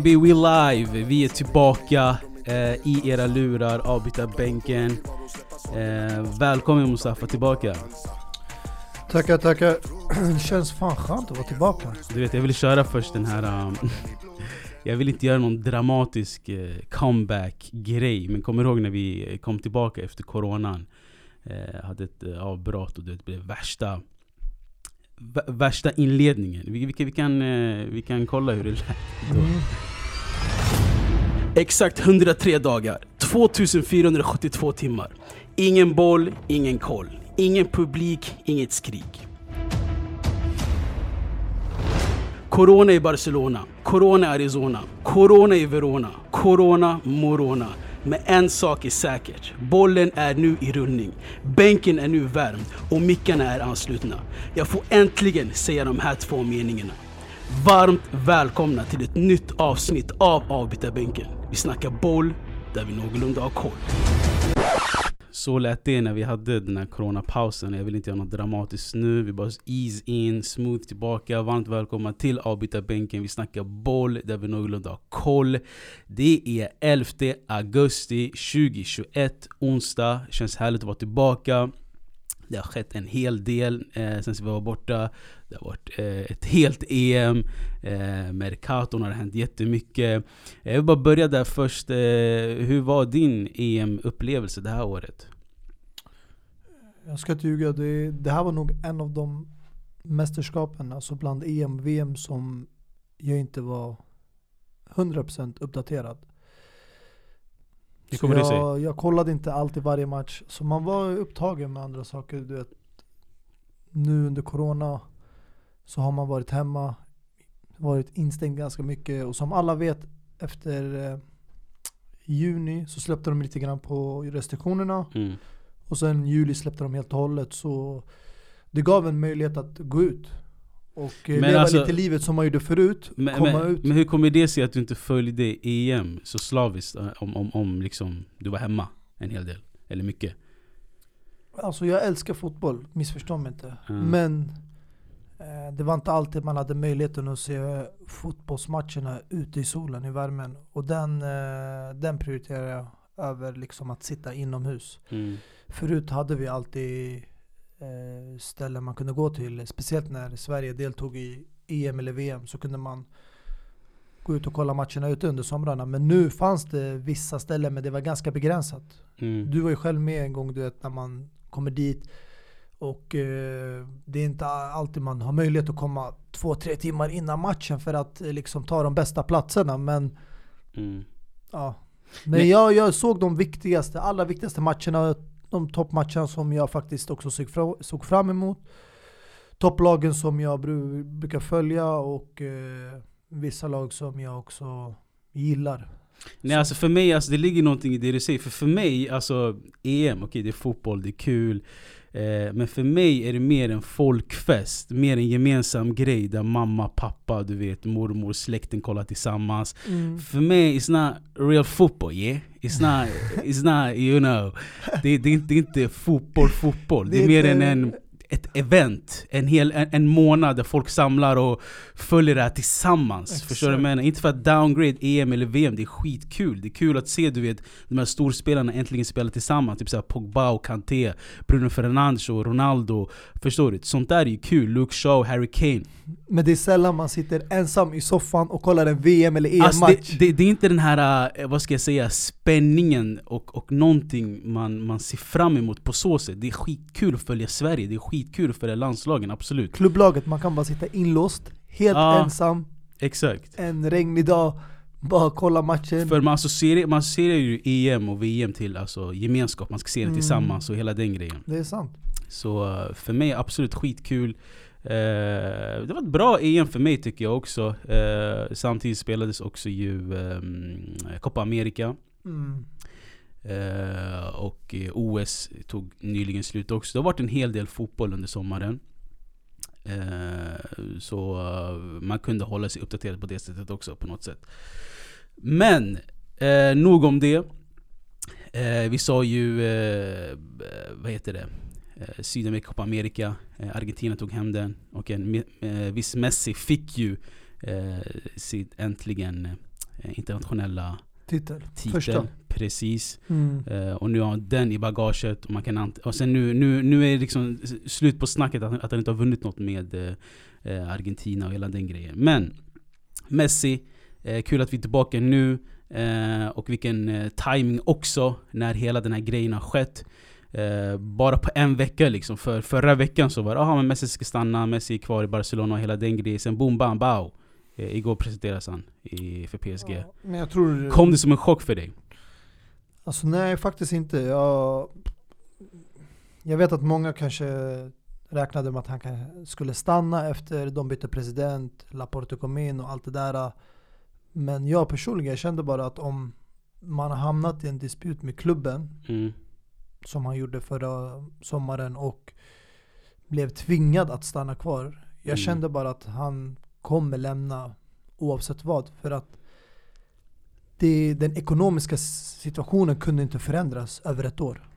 baby, we live! Vi är tillbaka eh, i era lurar, avbytarbänken. Eh, välkommen Mustafa tillbaka. Tackar, tackar. Det känns fan skönt att vara tillbaka. Du vet, jag ville köra först den här... Um, jag vill inte göra någon dramatisk eh, comeback-grej, men kommer ihåg när vi kom tillbaka efter coronan? Eh, hade ett eh, avbrott och det blev värsta värsta inledningen. Vi, vi, vi, kan, eh, vi kan kolla hur det lät då. Mm. Exakt 103 dagar, 2472 timmar. Ingen boll, ingen koll. Ingen publik, inget skrik. Corona i Barcelona, Corona i Arizona, Corona i Verona, Corona Morona. Men en sak är säkert. Bollen är nu i rullning. Bänken är nu värmd och mickarna är anslutna. Jag får äntligen säga de här två meningarna. Varmt välkomna till ett nytt avsnitt av Avbytarbänken. Vi snackar boll där vi någorlunda har koll. Så lät det när vi hade den här coronapausen. Jag vill inte göra något dramatiskt nu. Vi bara ease in, smooth tillbaka. Varmt välkomna till avbytarbänken. Vi snackar boll där vi någorlunda har koll. Det är 11 augusti 2021, onsdag. Känns härligt att vara tillbaka. Det har skett en hel del eh, sen vi var borta. Det har varit eh, ett helt EM. Eh, Mercaton har hänt jättemycket. Jag vill bara börja där först. Eh, hur var din EM-upplevelse det här året? Jag ska inte ljuga, det, det här var nog en av de mästerskapen, alltså bland EM och VM som jag inte var 100% uppdaterad. Hur det sig? jag, jag kollade inte alltid varje match, så man var upptagen med andra saker. Du vet, nu under corona så har man varit hemma, varit instängd ganska mycket och som alla vet efter eh, juni så släppte de lite grann på restriktionerna Mm. och sen juli släppte de helt och hållet så det gav en möjlighet att gå ut och eh, Men leva alltså- lite livet som man gjorde förut, Men, komma men, ut. men hur kommer det sig att du inte följde EM så slaviskt eh, om, om, om liksom, du var hemma en hel del? Eller mycket? Alltså jag älskar fotboll, missförstå mig inte. Mm. Men det var inte alltid man hade möjligheten att se fotbollsmatcherna ute i solen, i värmen. Och den, eh, den prioriterar jag över liksom att sitta inomhus. Mm. Förut hade vi alltid eh, ställen man kunde gå till, speciellt när Sverige deltog i EM eller VM så kunde man gå ut och kolla matcherna ute under somrarna. Men nu fanns det vissa ställen men det var ganska begränsat. Mm. Du var ju själv med en gång du vet när man kommer dit och eh, det är inte alltid man har möjlighet att komma två, tre timmar innan matchen för att eh, liksom ta de bästa platserna. Men Mm. ja. Men jag, jag såg de viktigaste, allra viktigaste matcherna, de toppmatcherna som jag faktiskt också såg, fra, såg fram emot. Topplagen som jag bru, brukar följa och eh, vissa lag som jag också gillar. Nej alltså för mig, alltså, det ligger någonting i det du säger. För för mig, alltså EM, okej det är fotboll, det är kul. Eh, men för mig är det mer en folkfest, mer en gemensam grej där mamma, pappa, du vet, mormor, släkten kollar tillsammans. För mig, it's not real football, yeah? It's not, it's not you know. Det, det, inte, det är inte fotboll, fotboll. Det är, Det mer än en, ett event. En, hel, en, en månad där folk samlar och följer det här tillsammans. Exakt. Förstår du vad jag menar? Inte för att downgrade EM eller VM, det är skitkul. Det är kul att se du vet, de här storspelarna äntligen spela tillsammans. Typ såhär Pogba och Kanté, Bruno Fernandes och Ronaldo. Förstår du? Sånt där är ju kul. Luke Shaw, Harry Kane. Men det är sällan man sitter ensam i soffan och kollar en VM eller Alltså EM-match. det, det, det är inte den här, eh, vad ska jag säga, spänningen och, och någonting man, man ser fram emot på så sätt. Det är skitkul att följa Sverige, det är skitkul att följa landslagen, absolut. Klubblaget, man kan bara sitta inlåst, helt Ja. ensam, Exakt. en regnig dag, bara kolla matchen. För man associerar, man associerar ju EM och VM till alltså, gemenskap, man ska se det Mm. tillsammans och hela den grejen. Det är sant. Så eh, för mig absolut skitkul. Eh, det var ett bra EM för mig tycker jag också. Eh, samtidigt spelades också ju um, Copa America. Mm. Eh, och eh, OS tog nyligen slut också. Det har varit en hel del fotboll under sommaren. Eh, så eh, man kunde hålla sig uppdaterad på det sättet också på något sätt. Men, eh, nog om det. Eh, vi sa ju, eh, vad heter det? Eh, Sydamerika, Copa America. Eh, Argentina tog hem den. Och en viss Messi fick ju eh, sitt äntligen internationella Titel. titel. Första. Precis. Mm. Eh, och nu har han den i bagaget. Och, man kan och sen nu, nu, nu är det liksom slut på snacket att, att han inte har vunnit något med eh, Argentina och hela den grejen. Men Messi, eh, kul att vi är tillbaka nu. Och vilken eh, timing också när hela den här grejen har skett. Eh, bara på en vecka liksom. För förra veckan så var det aha, men Messi ska stanna, Messi är kvar i Barcelona och hela den grejen. Sen boom bam bao. Eh, igår presenteras han i, för PSG. Ja, men jag tror... Kom det som en chock för dig? Alltså nej, faktiskt inte. Jag, jag vet att många kanske räknade med att han skulle stanna efter de bytte president, Laporte kom in och allt det där. Men jag personligen kände bara att om man har hamnat i en disput med klubben, Mm. som han gjorde förra sommaren och blev tvingad att stanna kvar. Jag Mm. kände bara att han kommer lämna oavsett vad. För att det, den ekonomiska situationen kunde inte förändras över ett år.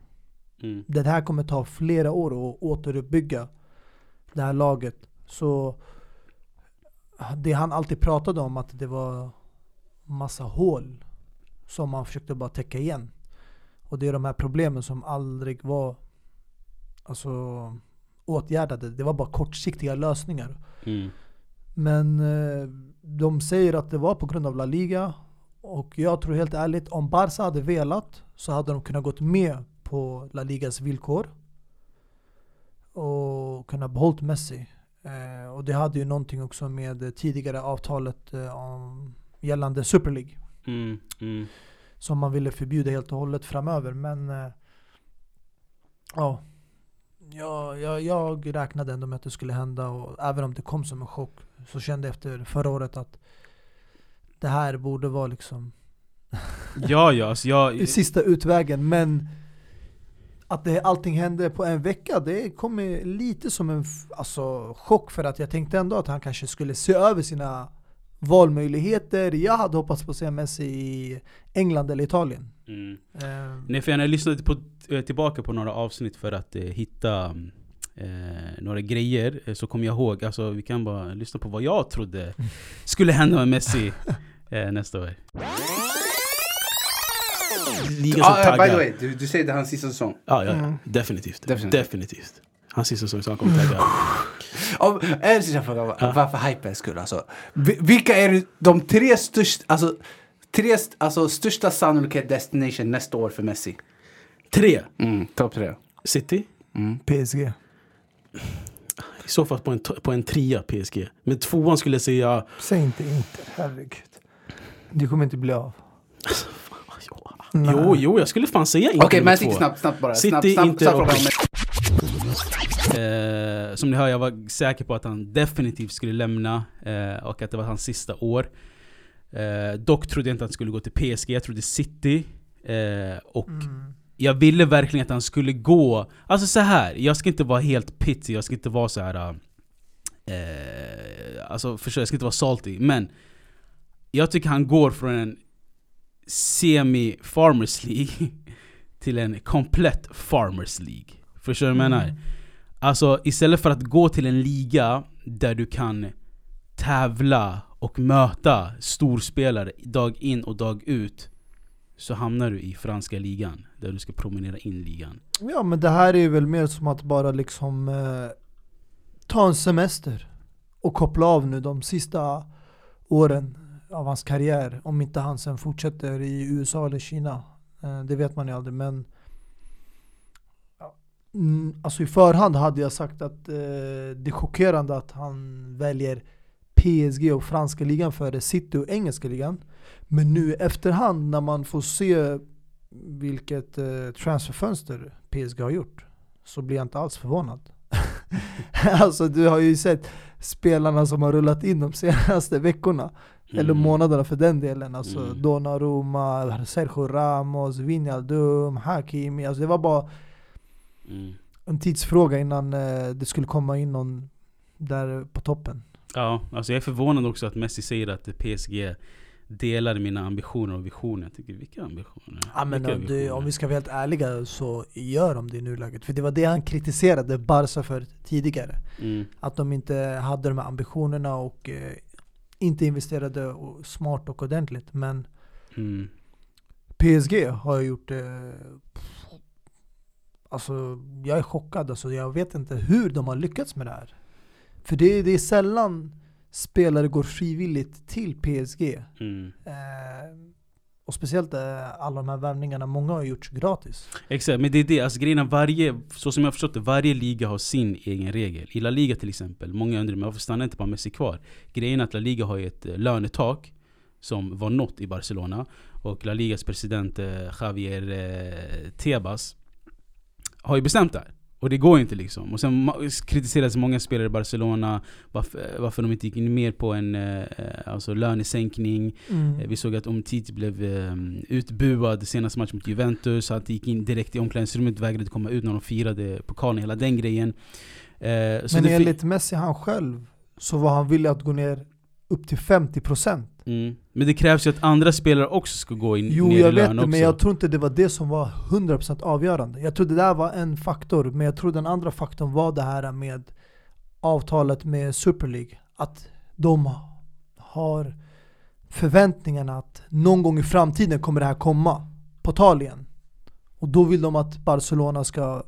Mm. Det här kommer ta flera år att återuppbygga det här laget. Så det han alltid pratade om att det var massa hål som man försökte bara täcka igen. Och det är de här problemen som aldrig var alltså, åtgärdade. Det var bara kortsiktiga lösningar. Mm. Men eh, de säger att det var på grund av La Liga. Och jag tror helt ärligt, om Barca hade velat så hade de kunnat gått med på La Ligas villkor. Och kunnat behållit Messi. Eh, och det hade ju någonting också med tidigare avtalet eh, om, gällande Super League. Mm. Mm. Som man ville förbjuda helt och hållet framöver. Men eh, ja, jag, jag, jag räknade ändå med att det skulle hända. Och även om det kom som en chock så kände jag efter förra året att det här borde vara liksom Ja, ja, alltså jag... sista utvägen. Men att det, allting hände på en vecka, det kom lite som en alltså, chock för att jag tänkte ändå att han kanske skulle se över sina valmöjligheter. Jag hade hoppats på att se Messi i England eller Italien. Mm. Eh, Nej, för jag lyssnade på, eh, tillbaka på några avsnitt för att eh, hitta eh, några grejer. Eh, Så kom jag ihåg, alltså vi kan bara lyssna på vad jag trodde skulle hända med Messi eh, nästa år. Ligan som Ah, by the way, du, du säger det är hans sista säsong. Ja, ja, Mm. definitivt. Definitivt. Definitivt. Hans sista säsong så han kommer tagga. Om, en sista fråga, var- varför hypens skull alltså. Vi- Vilka är de tre största, alltså, tre alltså, största sannolikhet destination nästa år för Messi? Tre. Mm, Topp tre. City. PSG. I så fall på en, på en trea PSG. Men tvåan skulle jag säga... Säg inte Inter, herregud. Det kommer inte bli av. Jo, jo, jo, jag skulle fan säga Inter Okej, två. City snabbt, snabbt bara. City, snabbt, snabbt, Inter snabbt och- Eh, som ni hör, jag var säker på att han definitivt skulle lämna eh, och att det var hans sista år. Eh, dock trodde jag inte att han skulle gå till PSG, jag trodde City. Eh, och Mm. jag ville verkligen att han skulle gå... Alltså så här, jag ska inte vara helt pity, jag ska inte vara så här. Eh, alltså förstå, jag ska inte vara salty, men jag tycker han går från en semi-farmers League till en komplett farmers League. Förstår du vad jag menar? Mm. Alltså istället för att gå till en liga där du kan tävla och möta storspelare dag in och dag ut Så hamnar du i franska ligan, där du ska promenera in ligan Ja men det här är ju väl mer som att bara liksom eh, ta en semester och koppla av nu de sista åren av hans karriär. Om inte han sen fortsätter i USA eller Kina. Eh, det vet man ju aldrig men mm, Alltså i förhand hade jag sagt att eh, det är chockerande att han väljer PSG och franska ligan före City och engelska ligan. Men nu efterhand när man får se vilket eh, transferfönster PSG har gjort så blir jag inte alls förvånad. alltså du har ju sett spelarna som har rullat in de senaste veckorna, eller Mm. månaderna för den delen. Alltså Mm. Donnarumma, Sergio Ramos, Wijnaldum, Hakimi. Alltså det var bara mm. en tidsfråga innan eh, det skulle komma in någon där på toppen. Ja, alltså jag är förvånad också att Messi säger att PSG delar mina ambitioner och visioner Jag tycker, vilka ambitioner? Ja, men Vilka om, du, om vi ska vara helt ärliga så gör de det i nuläget. För det var det han kritiserade Barca för tidigare. mm. Att de inte hade de här ambitionerna och eh, inte investerade och smart och ordentligt. Men Mm. PSG har gjort det... Alltså, jag är chockad. Alltså, jag vet inte hur de har lyckats med det här. För det, det är sällan spelare går frivilligt till PSG. Mm. Eh, och speciellt eh, alla de här värvningarna, många har gjorts gratis. Exakt, men det är det. Alltså grejen varje, så som jag har förstått det, varje liga har sin egen regel. I La Liga till exempel, många undrar men varför stannar inte bara Messi kvar? Grejen är att La Liga har ett eh, lönetak som var nått i Barcelona. Och La Ligas president eh, Javier Tebas har ju bestämt det här. Och det går ju inte liksom. Och sen kritiseras många spelare i Barcelona varför, varför de inte gick in mer på en eh, alltså lönesänkning. Eh, Vi såg att Umtiti blev eh, utbuad senaste matchen mot Juventus. Han gick in direkt i omklädningsrummet, vägrade komma ut när de firade pokalen, hela den grejen. Eh, Men enligt Messi han själv så var han villig att gå ner upp till 50%. mm. Men det krävs ju att andra spelare också ska gå in Jo ner jag i vet lön det, också. men jag tror inte det var det som var 100% avgörande. Jag tror det där var en faktor, men jag tror den andra faktorn var det här med avtalet med Super League. Att de har förväntningarna att någon gång i framtiden kommer det här komma på tal igen. Och då vill de att Barcelona ska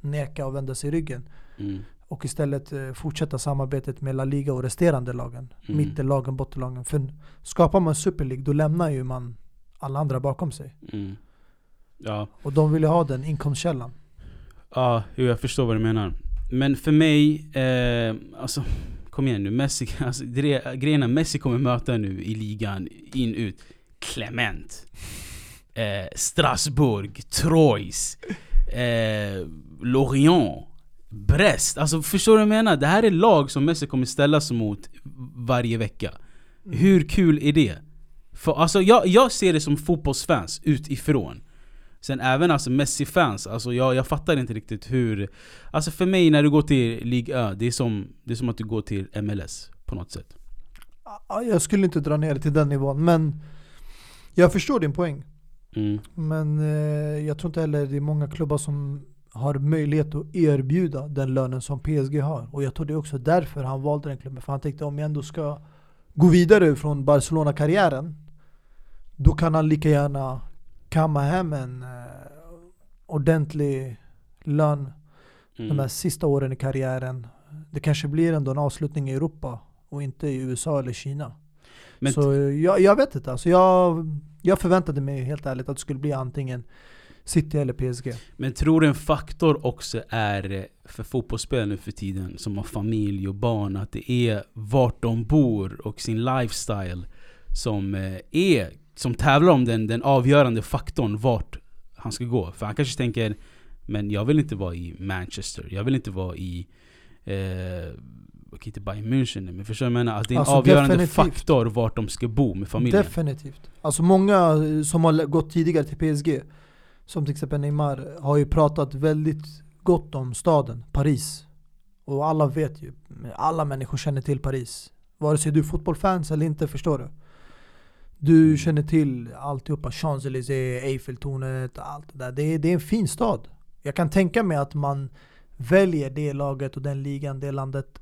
neka och vända sig ryggen. Mm. Och istället eh, fortsätta samarbetet med La Liga och resterande lagen. Mm. Mittenlagen, bottenlagen. För skapar man Super League då lämnar ju man alla andra bakom sig. Mm. Ja. Och de vill ju ha den inkomstkällan. Ja, jag förstår vad du menar. Men för mig, eh, alltså kom igen nu. Messi, alltså, gre- grejen är Messi kommer möta nu i ligan, in, ut. Clement. Eh, Strasbourg, Troyes, eh, Lorient, Brest. Alltså förstår du vad jag menar? Det här är lag som Messi kommer ställas mot varje vecka. Hur kul är det? För, alltså, jag, jag ser det som fotbollsfans utifrån. Sen även alltså Messi-fans, alltså jag, jag fattar inte riktigt hur... Alltså för mig när du går till Ligue Ö, det är som, det är som att du går till MLS på något sätt. Ja, Jag skulle inte dra ner det till den nivån, men jag förstår din poäng. Mm. Men eh, jag tror inte heller det är många klubbar som har möjlighet att erbjuda den lönen som PSG har. Och jag tror det är också därför han valde den klubben. För han tänkte om jag ändå ska gå vidare från Barcelona-karriären, då kan han lika gärna kamma hem en eh, ordentlig lön de här Mm. sista åren i karriären. Det kanske blir ändå en avslutning i Europa och inte i USA eller Kina. Men så jag, jag vet inte, alltså jag, jag förväntade mig helt ärligt att det skulle bli antingen City eller PSG. Men tror du en faktor också är eh, för fotbollsspelare nu för tiden som har familj och barn att det är vart de bor och sin lifestyle som eh, är som tävlar om den, den avgörande faktorn vart han ska gå. För han kanske tänker Men jag vill inte vara i Manchester, jag vill inte vara i eh, Okej inte Bayern München men förstår du vad jag menar? Att det är en Alltså, avgörande definitivt. faktor vart de ska bo med familjen. Definitivt. Alltså många eh, som har gått tidigare till PSG, som till exempel Neymar, har ju pratat väldigt gott om staden, Paris. Och alla vet ju, alla människor känner till Paris. Vare sig du är fotbollfans eller inte, förstår du? Du känner till alltihopa, Champs-Élysées, Eiffeltornet, allt det där. Det är, det är en fin stad. Jag kan tänka mig att man väljer det laget och den ligan, det landet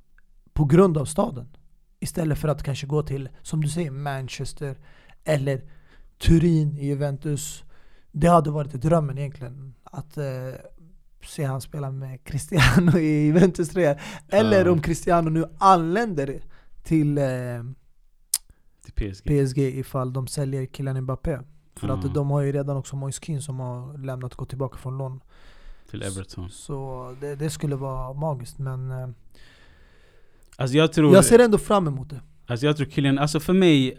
på grund av staden. Istället för att kanske gå till, som du säger, Manchester eller Turin i Juventus. Det hade varit drömmen egentligen. Att eh, se han spela med Cristiano i Juventus 3. Eller Ja. om Cristiano nu anländer till eh, Till PSG. PSG ifall de säljer killen Mbappé. För Ja. att de har ju redan också Moise Kean som har lämnat gått tillbaka från lån. Till Everton. Så det, det skulle vara magiskt men eh, Alltså jag tror... jag ser ändå fram emot det. Alltså jag tror Kylian, alltså för mig,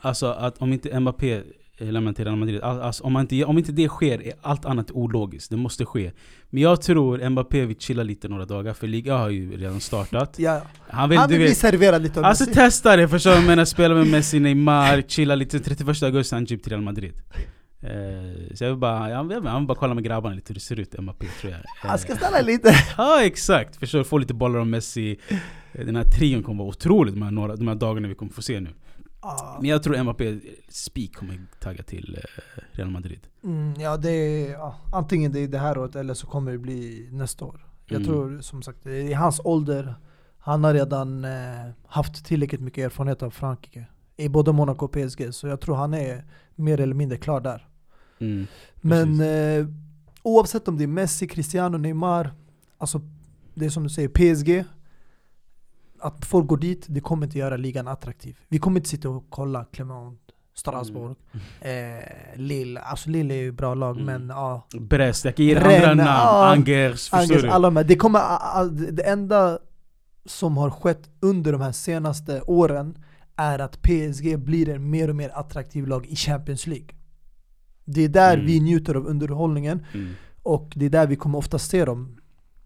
alltså att om inte Mbappé eh, lämnar till Real Madrid, all- alltså om, man inte, om inte det sker är allt annat ologiskt. Det måste ske. Men jag tror Mbappé vill chilla lite några dagar, för Liga har ju redan startat. Ja, Han vill, han vill bli serverad lite av Alltså Messi. testa det, förstår du menar? Spela med Messi, Neymar, chilla lite. 31 augusti han typ till Real Madrid. Eh, så jag vill bara, jag vill, jag vill bara kolla med grabbarna lite hur det ser ut, Mbappé tror jag. Han ska Eh, stanna lite. Ja exakt, förstår du? Få lite bollar om Messi. Eh, Den här trion kommer vara otrolig de här, några, de här dagarna vi kommer få se nu. Ah, Men jag tror Mbappé, Speak kommer tagga till eh, Real Madrid. Mm, ja, det är, ja, antingen det är det här året eller så kommer det bli nästa år. Jag Mm. tror som sagt, i hans ålder, Han har redan eh, haft tillräckligt mycket erfarenhet av Frankrike. I både Monaco och PSG. Så jag tror han är mer eller mindre klar där. Mm. Men eh, oavsett om det är Messi, Cristiano, Neymar. Alltså det är som du säger, PSG. Att folk går dit, det kommer inte göra ligan attraktiv. Vi kommer inte sitta och kolla Clermont, Strasbourg, eh, Lille. Alltså Lille är ju bra lag Mm. men ja. Brest, jag kan ge Rennes, andra namn. ja. Angers, Angers, alla här. Det, kommer, det enda som har skett under de här senaste åren är att PSG blir en mer och mer attraktiv lag i Champions League. Det är där Mm. vi njuter av underhållningen Mm. och det är där vi kommer ofta se dem.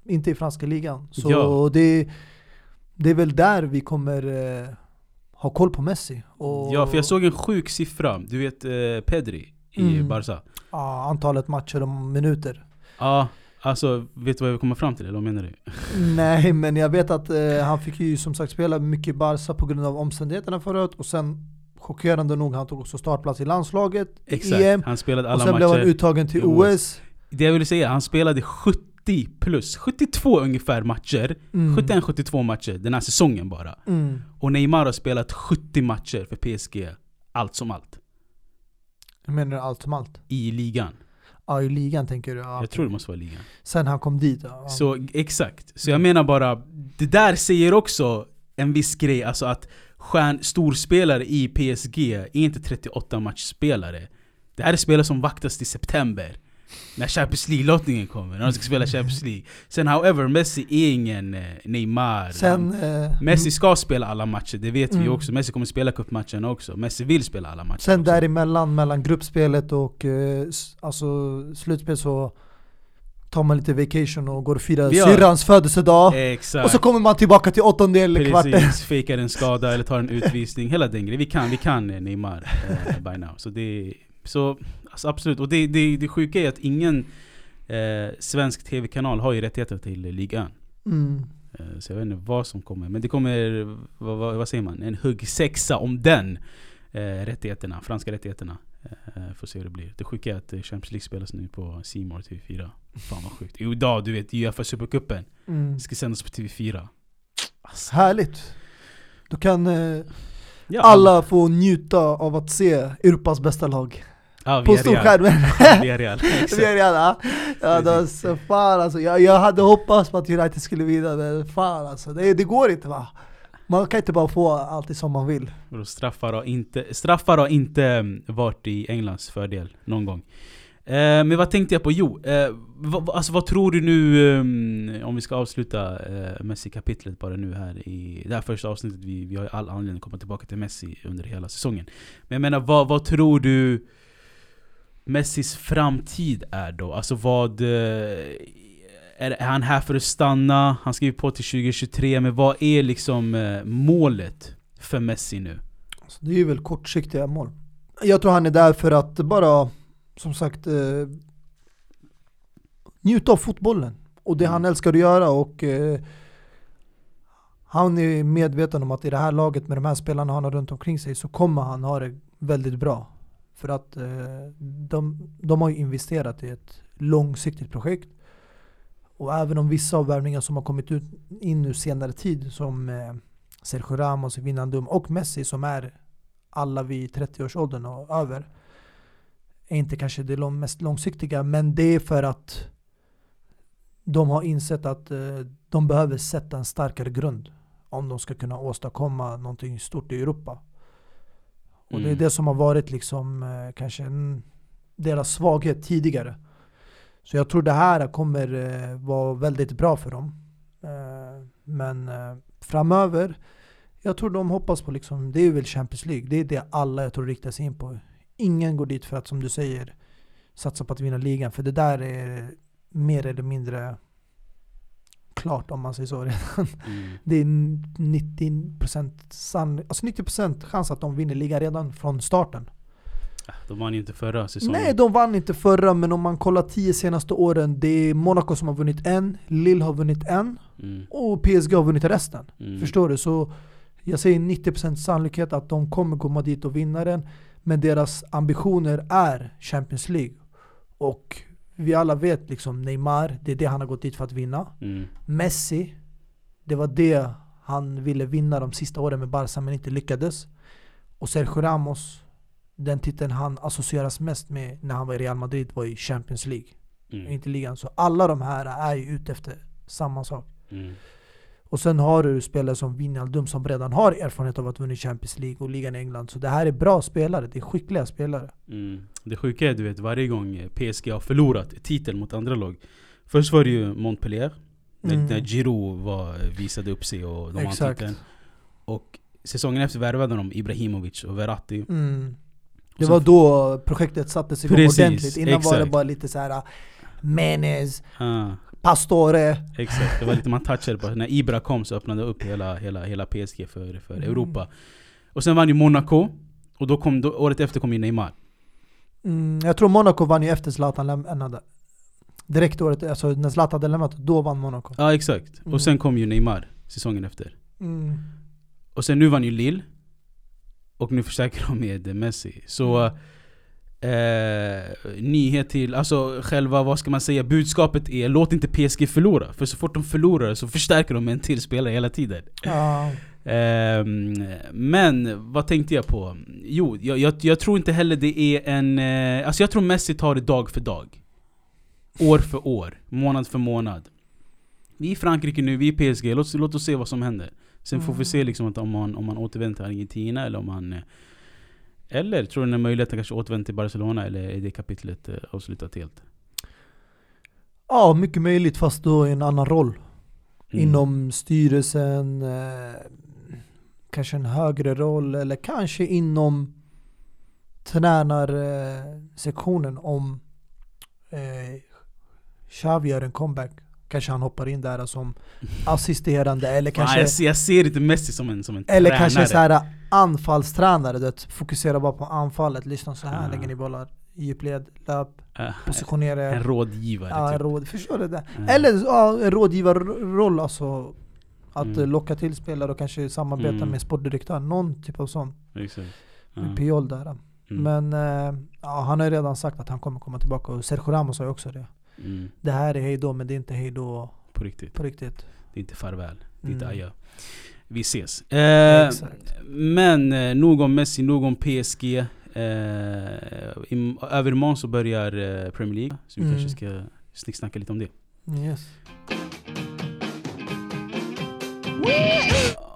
Inte i franska ligan. Så Ja. det, det är väl där vi kommer eh, ha koll på Messi. Och, Ja, för jag såg en sjuk siffra. Du vet eh, Pedri i Mm. Barca. ja, antalet matcher och minuter. Ja, alltså vet du vad jag komma fram till? Eller vad menar du? Nej men jag vet att eh, han fick ju som sagt spela mycket i Barca på grund av omständigheterna förut och sen chockerande nog han tog också startplats i landslaget, Exakt, EM han spelade och alla sen blev han matcher. uttagen till OS. OS. Det jag ville säga, han spelade 70 plus, 72 ungefär matcher. Mm. 71-72 matcher den här säsongen bara. Mm. Och Neymar har spelat 70 matcher för PSG. Allt som allt. Menar allt som allt. I ligan. Ja i ligan tänker du? Ja, Jag tror det måste vara ligan. Sen han kom dit. Ja. Så exakt. Så jag menar bara, det där säger också en viss grej. Alltså att stjärn, storspelare i PSG är inte 38 matchspelare. Det här är spelare som vaktas till september. När Champions League-lottningen kommer, när de ska spela Champions League. Sen however, Messi är ingen eh, Neymar. Sen... Eh, Messi ska spela alla matcher, det vet vi Mm. också. Messi kommer spela cupmatchen också. Messi vill spela alla matcher Sen också. däremellan, mellan gruppspelet och eh, alltså, slutspel så tar man lite vacation och går och firar Ja. syrrans födelsedag. Exakt. Och så kommer man tillbaka till åttondel, kvarten. Precis, fejkar en skada eller tar en utvisning, hela den grejen. Vi kan, vi kan eh, Neymar eh, by now. Så det, så alltså absolut. Och det, det, det sjuka är att ingen eh, svensk tv-kanal har ju rättigheter till ligan. Mm. Eh, så jag vet inte vad som kommer. Men det kommer, vad, vad, vad säger man? En huggsexa om den eh, rättigheterna, franska rättigheterna. Eh, får se hur det blir. Det sjuka är att eh, Champions League spelas nu på C More TV4. Fan vad sjukt. Idag, du vet, Uefa Supercupen. Mm. ska sändas på TV4. Alltså, Härligt. Då kan eh, ja, alla få njuta av att se Europas bästa lag. Ja, På Villarreal. storskärmen. Villarreal. Ja, det var så fan alltså. jag, jag hade hoppats på att United skulle vinna, men fan alltså. Det, det går inte va? Man kan inte bara få allt som man vill. Straffar, har inte, straffar har inte mm, varit i Englands fördel någon gång. Eh, men vad tänkte jag på? Jo, eh, vad, alltså, vad tror du nu, eh, om vi ska avsluta eh, Messi-kapitlet bara nu här i det här första avsnittet. Vi, vi har all anledning att komma tillbaka till Messi under hela säsongen. Men jag menar, vad, vad tror du Messis framtid är då? Alltså vad... Eh, är, han här för att stanna? Han skriver på till 2023, men vad är liksom eh, målet för Messi nu? Så det är ju väl kortsiktiga mål. Jag tror han är där för att bara, som sagt, eh, njuta av fotbollen. Och det Mm. han älskar att göra och eh, han är medveten om att i det här laget med de här spelarna han har runt omkring sig så kommer han ha det väldigt bra. För att eh, de, de har ju investerat i ett långsiktigt projekt. Och även om vissa av värvningar som har kommit ut in nu senare tid som eh, Sergio Ramos, Wijnaldum och Messi som är alla vid 30-årsåldern och över är inte kanske det lång- mest långsiktiga men det är för att de har insett att eh, de behöver sätta en starkare grund om de ska kunna åstadkomma någonting stort i Europa. Och det är Mm. det som har varit liksom eh, kanske en, deras svaghet tidigare. Så jag tror det här kommer eh, vara väldigt bra för dem. Eh, men framöver, jag tror de hoppas på liksom, det är väl Champions League. Det är det alla jag tror riktar sig in på. Ingen går dit för att som du säger satsa på att vinna ligan. För det där är mer eller mindre klart om man säger så redan. Mm. Det är 90% sann, alltså 90% chans att de vinner ligan redan från starten. De vann inte förra säsongen. Nej, de vann inte förra, men om man kollar tio senaste åren, det är Monaco som har vunnit en, Lille har vunnit en Mm. och PSG har vunnit resten. Mm. Förstår du? Så jag säger 90% sannolikhet att de kommer komma dit och vinna den. Men deras ambitioner är Champions League. Och vi alla vet liksom Neymar, det är det han har gått dit för att vinna. Mm. Messi, det var det Han ville vinna de sista åren med Barca men inte lyckades. Och Sergio Ramos, den titeln han associeras mest med när han var i Real Madrid var i Champions League. Mm. Inte ligan. Så alla de här är ju ute efter samma sak. Mm. Och sen har du spelare som Wijnaldum som redan har erfarenhet av att vinna Champions League och ligan i England. Så det här är bra spelare, det är skickliga spelare. Mm. Det sjuka är du vet varje gång PSG har förlorat titel mot andra lag Först var det ju Montpellier När, Mm. när Giroud var, visade upp sig och de vann Exakt. titeln Och säsongen efter värvade de Ibrahimovic och Verratti Mm. Det var då projektet sattes igång Precis, ordentligt. Innan var det exakt. bara lite så här Menez, ah, Pastore. Exakt, det var lite man touchade på När Ibra kom så öppnade upp hela, hela, hela PSG för, för Mm. Europa Och sen vann ju Monaco Och då kom, då, året efter kom ju Neymar Mm, jag tror Monaco vann ju efter Zlatan lämnade. Direkt året, alltså när Zlatan hade lämnat, då vann Monaco. Ja exakt, Mm. och sen kom ju Neymar säsongen efter Mm. Och sen nu vann ju Lille Och nu förstärker de med Messi Så eh, Nyhet till, alltså själva vad ska man säga Budskapet är låt inte PSG förlora. För så fort de förlorar så förstärker de med en till spelare hela tiden. Ja. Ehm, Men vad tänkte jag på? Jo, jag, jag, jag tror inte heller det är en... Eh, alltså jag tror Messi tar det dag för dag. År för år, månad för månad. Vi är i Frankrike nu, vi är i PSG, låt, låt oss se vad som händer. Sen får vi se liksom att om man, om man återvänder till Argentina eller om man... Eller tror du den är möjligt att kanske återvända till Barcelona eller är det kapitlet eh, avslutat helt? ja, mycket möjligt fast då i en annan roll. Mm. Inom styrelsen, eh, kanske en högre roll eller kanske inom tränarsektionen om eh, Xavi gör en comeback. Kanske han hoppar in där som assisterande eller kanske jag, ser, jag ser inte Messi som en, som en Eller tränare kanske så här anfallstränare, det fokuserar bara på anfallet, lyssna så här, Ja. lägger ni bollar, djupled, löp, Eh, positionera En rådgivare Ja, typ. råd, förstår du det? Ja. Eller ja, en rådgivarroll alltså. Att Mm. locka till spelare och kanske samarbeta Mm. med sportdirektören, någon typ av sån. Exakt. Med Piol där. Mm. Men eh, ja, han har ju redan sagt att han kommer komma tillbaka och Sergio Ramos har ju också det. Mm. Det här är hejdå men det är inte hejdå På riktigt. på riktigt. Det är inte farväl. Det är inte Mm. adjö. Vi ses. Eh, men eh, nog om Messi, nog om PSG. Eh, i, övermorgon så börjar eh, Premier League. Så vi Mm. kanske ska snicksnacka lite om det. Yes.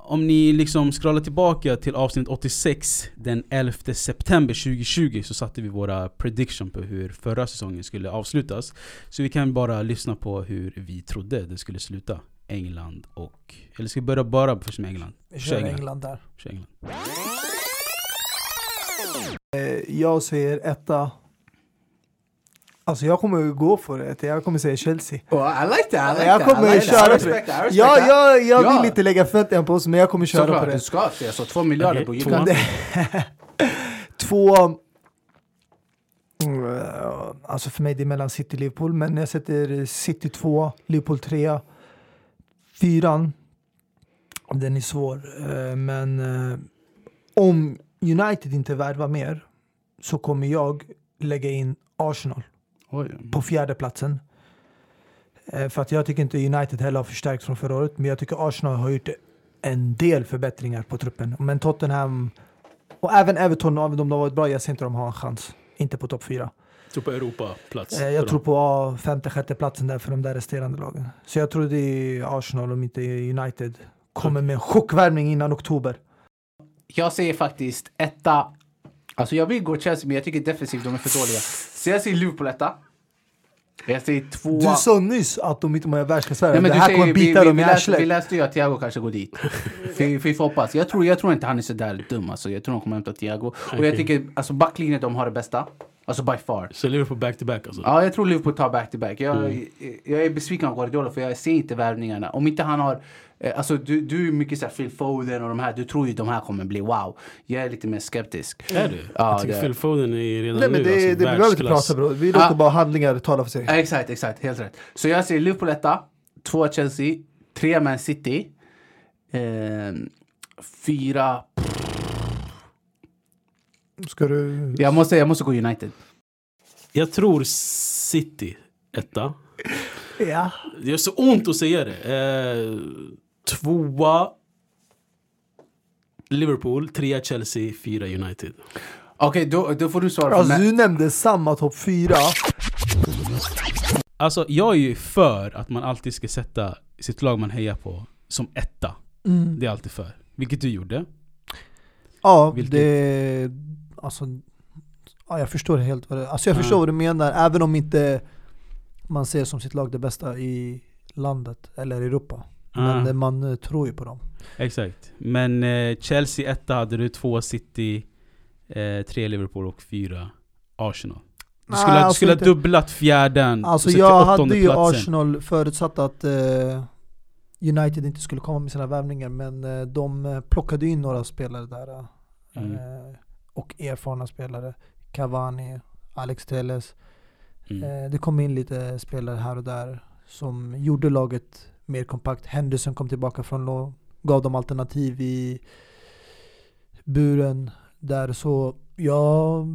Om ni liksom scrollar tillbaka till avsnitt 86 den 11 september 2020 så satte vi våra prediction på hur förra säsongen skulle avslutas. Så vi kan bara lyssna på hur vi trodde det skulle sluta. England och... Eller ska vi börja bara först med England? Vi Kör kör England. England där. Kör England. Eh, Jag säger etta. Alltså jag kommer ju gå för det. Jag kommer säga Chelsea. Oh, I like that, I like jag that. kommer like that. köra på det. that, I respect Ja, that. jag, jag Ja. vill inte lägga förväntningar på oss men jag kommer köra på Såklart, det. du ska. Det är så två miljarder bro. You två. Två... Mm, eh, Alltså för mig det är mellan City och Liverpool, men jag sätter City 2, Liverpool 3. Fyran, den är svår. eh, Men eh, om United inte värvar mer så kommer jag lägga in Arsenal Oj. på fjärde platsen. Eh, För att jag tycker inte United heller har förstärkt från förra året, men jag tycker Arsenal har gjort en del förbättringar på truppen. Men Tottenham och även Everton, även om de har varit bra, jag ser inte de har en chans. Inte på topp fyra. Tror på Europaplats. Eh, Jag tror på femte, sjätte platsen där för de där resterande lagen. Så jag tror det är Arsenal om inte United kommer med en chockvärmning innan oktober. Jag säger faktiskt etta. Alltså jag vill gå Chelsea men jag tycker defensivt de är för dåliga. Så jag säger Liverpool etta. Jag säger tvåa. Du sa nyss att de inte. Nej, men det här säger, kommer vi, bita vi, dem i läste, vi arslet. läste ju att Thiago kanske går dit. vi, vi får hoppas. Jag tror, jag tror inte han är så där dum. Alltså. Jag tror de kommer hämta Thiago. Och Okej. jag tycker alltså backlinjen de har det bästa. Alltså by far. Så Liverpool back to back alltså? Ja, jag tror Liverpool tar back-to-back. Jag, Mm. jag är besviken på Guardiola för jag ser inte värvningarna. Om inte han har... eh, Alltså du, du är mycket såhär Phil Foden och de här. Du tror ju de här kommer bli wow. Jag är lite mer skeptisk. Är det? Ja, jag tycker det är- Phil Foden är redan Nej men nu det, alltså, det, vi behöver inte världsklass. prata bror. Vi låter Ah. bara handlingar tala för sig. Ja, exakt, exakt. Helt rätt. Så jag säger Liverpool etta, två Chelsea, tre Man City, eh, fyra... Ska du... Jag måste, jag måste gå United. Jag tror City etta. Ja. Det gör så ont att säga det. Eh, tvåa Liverpool, trea Chelsea, fyra United. Okej, då, då får du svara. Alltså du nämnde samma topp fyra. Alltså jag är ju för att man alltid ska sätta sitt lag man hejar på som etta. Mm. Det är jag alltid för. Vilket du gjorde. Ja, Vilket- det... Alltså... Ja, jag förstår helt vad det... Alltså jag Ja. förstår vad du menar, även om inte man ser som sitt lag det bästa i landet eller Europa. Men Ah. man eh, tror ju på dem. Exakt. Men eh, Chelsea etta hade du, två City, eh, tre Liverpool och fyra Arsenal. Du Nej, skulle, du alltså skulle ha dubblat fjärden Alltså jag hade ju platsen. Arsenal förutsatt att eh, United inte skulle komma med sina värvningar men eh, de eh, plockade in några spelare där. Mm. Och erfarna spelare. Cavani, Alex Telles. Mm. Eh, det kom in lite spelare här och där som gjorde laget mer kompakt. Henderson kom tillbaka från lån, gav dem alternativ i buren där. Så jag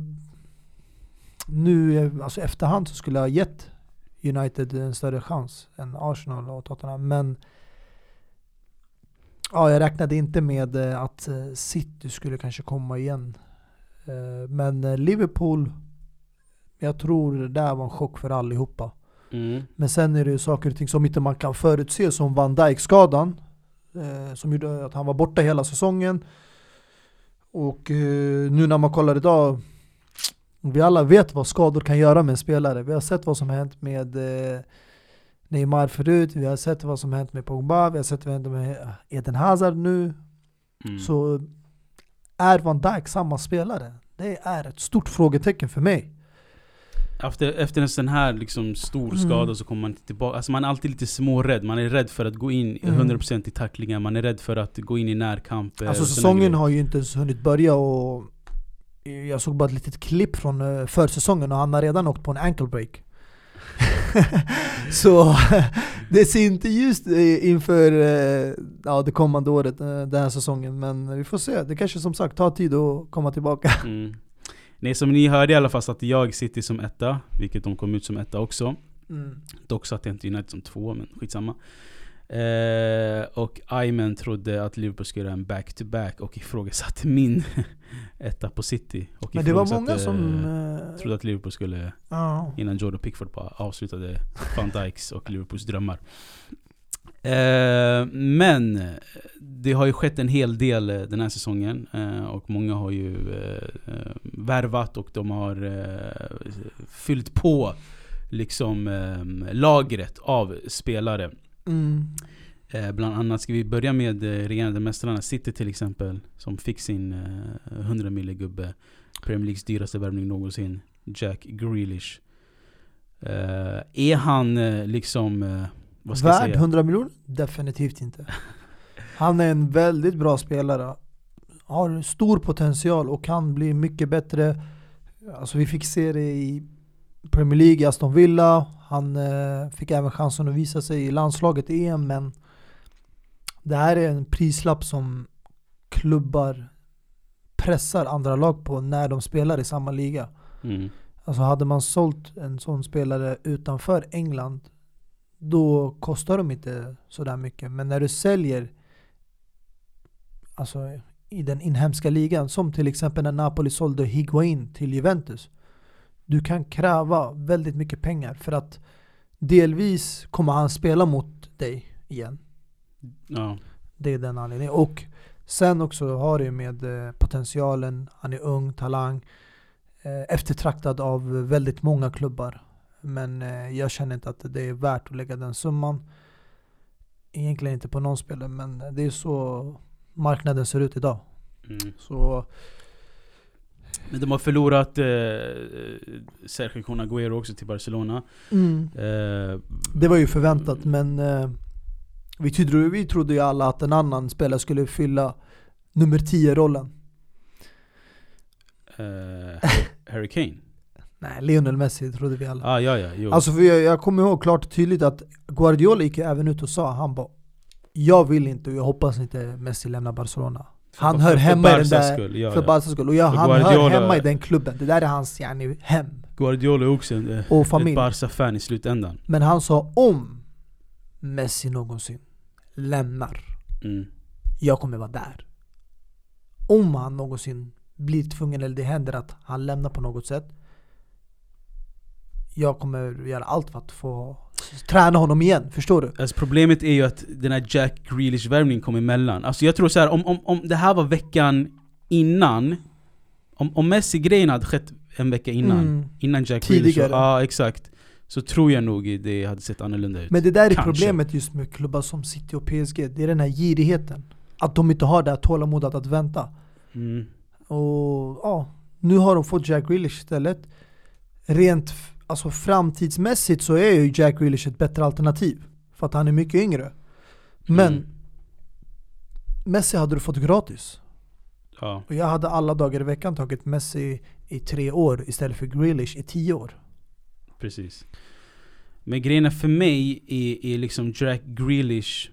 nu, alltså efterhand så skulle jag ha gett United en större chans än Arsenal och Tottenham. Men ja, jag räknade inte med eh, att eh, City skulle kanske komma igen. Eh, Men eh, Liverpool, jag tror det där var en chock för allihopa. Mm. Men sen är det ju saker och ting som inte man kan förutse som Van Dijk-skadan. Eh, som gjorde att han var borta hela säsongen. Och eh, nu när man kollar idag, vi alla vet vad skador kan göra med en spelare. Vi har sett vad som hänt med eh, Neymar förut, vi har sett vad som hänt med Pogba, vi har sett vad som hänt med Eden Hazard nu. Mm. Så är Van Dijk samma spelare? Det är ett stort frågetecken för mig. Efter, efter en sån här liksom stor Mm. skada så kommer man inte tillbaka. Alltså man är alltid lite smårädd. Man är rädd för att gå in Mm. 100% i tacklingar. Man är rädd för att gå in i närkamp. Alltså säsongen har ju inte ens hunnit börja och jag såg bara ett litet klipp från eh, försäsongen och han har redan åkt på en ankle break. Så det ser inte ljust eh, inför eh, ja, det kommande året, eh, den här säsongen. Men vi får se, det kanske som sagt tar tid att komma tillbaka. Mm. Nej, som ni hörde i alla fall satte jag City som etta. Vilket de kom ut som etta också. Mm. Dock satte jag inte United som två, men skitsamma. Eh, och Ayman trodde att Liverpool skulle göra en back-to-back och ifrågasatte min etta på City. Och Men det var många som... eh, Trodde att Liverpool skulle, ja. innan Jordan Pickford bara avslutade Van Dijks och Liverpools drömmar. Eh, men det har ju skett en hel del eh, den här säsongen. Eh, och många har ju värvat och de har fyllt på liksom lagret av spelare. Mm. Eh, bland annat ska vi börja med eh, regerande mästarna City till exempel. Som fick sin eh, 100 mille gubbe. Premier Leagues dyraste värvning någonsin. Jack Grealish. Eh, är han eh, liksom, eh, vad ska jag Värd säga? 100 miljoner? Definitivt inte. Han är en väldigt bra spelare. Har stor potential och kan bli mycket bättre. Alltså vi fick se det i Premier League, Aston Villa. Han eh, fick även chansen att visa sig i landslaget i EM men det här är en prislapp som klubbar pressar andra lag på när de spelar i samma liga. Mm. Alltså hade man sålt en sån spelare utanför England då kostar de inte sådär mycket. Men när du säljer alltså, i den inhemska ligan, som till exempel när Napoli sålde Higuain till Juventus. Du kan kräva väldigt mycket pengar för att delvis kommer han spela mot dig igen. Ja. Det är den anledningen. Och sen också har det med eh, potentialen, han är ung, talang, eh, eftertraktad av väldigt många klubbar. Men eh, jag känner inte att det är värt att lägga den summan. Egentligen inte på någon spelare, men det är så marknaden ser ut idag. Mm. Så Men de har förlorat eh, Sergio Kun Agüero också till Barcelona. Eh, det var ju förväntat, men eh, vi, trodde, vi trodde ju alla att en annan spelare skulle fylla nummer 10-rollen. eh, Harry Kane. Nej, Lionel Messi trodde vi alla. Ah, ja, ja, jo. Alltså för jag, jag kommer ihåg klart och tydligt att Guardiola gick även ut och sa, han bara Jag vill inte och jag hoppas inte Messi lämnar Barcelona. Han hör hemma i den där, skull, ja, för ja. Skull. Och jag, För han hör Guardiola- hemma i den klubben. Det där är hans yani, hem. Guardiola är också en, eh, Och ett. Barca-fan i slutändan. Men han sa om Messi någonsin lämnar, Mm. jag kommer vara där. om han någonsin blir tvungen eller det händer att han lämnar på något sätt. Jag kommer göra allt för att få träna honom igen, förstår du? Alltså problemet är ju att den här Jack Grealish-värvningen kom emellan. Alltså jag tror så här, om, om, om det här var veckan innan, om, om Messi-grejen hade skett en vecka innan, Mm. innan Jack Tidigare. Grealish, ja exakt. Så tror jag nog det hade sett annorlunda ut. Men det där är Kanske. problemet just med klubbar som City och PSG, det är den här girigheten. Att de inte har det här tålamodet att vänta. Mm. Och ja, nu har de fått Jack Grealish istället. Rent alltså framtidsmässigt så är ju Jack Grealish ett bättre alternativ. För att han är mycket yngre. Men Mm. Messi hade du fått gratis. Ja. Och jag hade alla dagar i veckan tagit Messi i tre år istället för Grealish i tio år. Precis. Men grejen är för mig är, är liksom Jack Grealish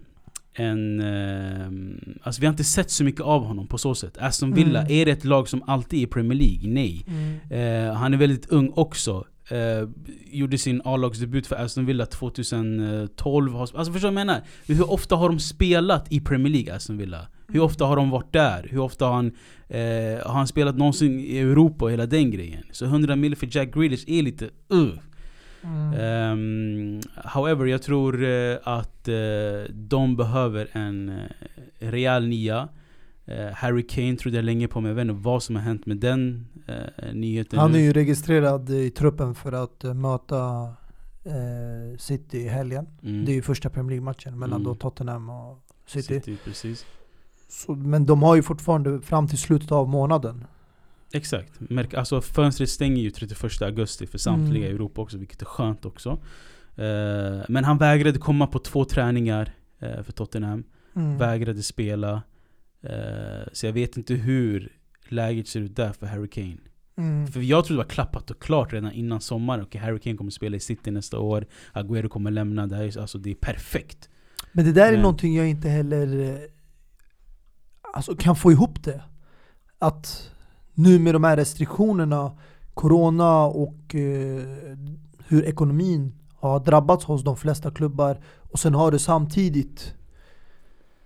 en... ehm, alltså vi har inte sett så mycket av honom på så sätt. Aston Villa, Mm. är det ett lag som alltid är i Premier League? Nej. Eh, han är väldigt ung också. Eh, gjorde sin A-lagsdebut för Aston Villa 2012. Har- Alltså förstår du vad jag menar? Hur ofta har de spelat i Premier League, Aston Villa? Hur ofta har de varit där? Hur ofta har han, eh, har han spelat någonsin i Europa och hela den grejen? Så 100 mil för Jack Grealish är lite uh. Mm. Ehm, however, jag tror eh, att eh, de behöver en uh, rejäl nia. Eh, Harry Kane trodde jag länge på, men jag vet inte vad som har hänt med den uh, nyheten Han nu. är ju registrerad i truppen för att eh, möta eh, City i helgen. Mm. Det är ju första Premier League-matchen mellan Mm. då Tottenham och City. City, precis. Så, men de har ju fortfarande fram till slutet av månaden. Exakt. Märk, alltså fönstret stänger ju 31 augusti för samtliga Mm. i Europa också, vilket är skönt också. Eh, men han vägrade komma på två träningar eh, för Tottenham. Mm. Vägrade spela. Eh, så jag vet inte hur läget ser ut där för Harry Kane. Mm. För jag trodde det var klappat och klart redan innan sommaren. Okej, Harry Kane kommer spela i City nästa år. Agüero kommer lämna. Det, här är, alltså, det är perfekt. Men det där är Men- någonting jag inte heller eh, alltså, kan få ihop det. Att nu med de här restriktionerna, Corona och eh, hur ekonomin har drabbats hos de flesta klubbar och sen har du samtidigt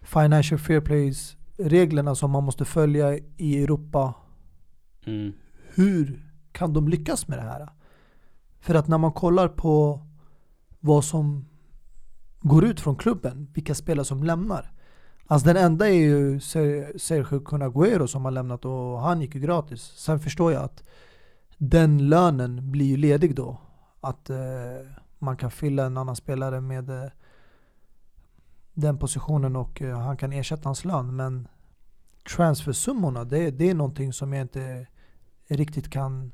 Financial Fair Plays reglerna som man måste följa i Europa. Mm. Hur kan de lyckas med det här? För att när man kollar på vad som går ut från klubben, vilka spelare som lämnar. Alltså den enda är ju Ser- Sergio Kun Agüero som har lämnat och han gick ju gratis. Sen förstår jag att den lönen blir ju ledig då. Att eh, man kan fylla en annan spelare med eh, den positionen och eh, han kan ersätta hans lön. Men transfersummorna, det, det är någonting som jag inte riktigt kan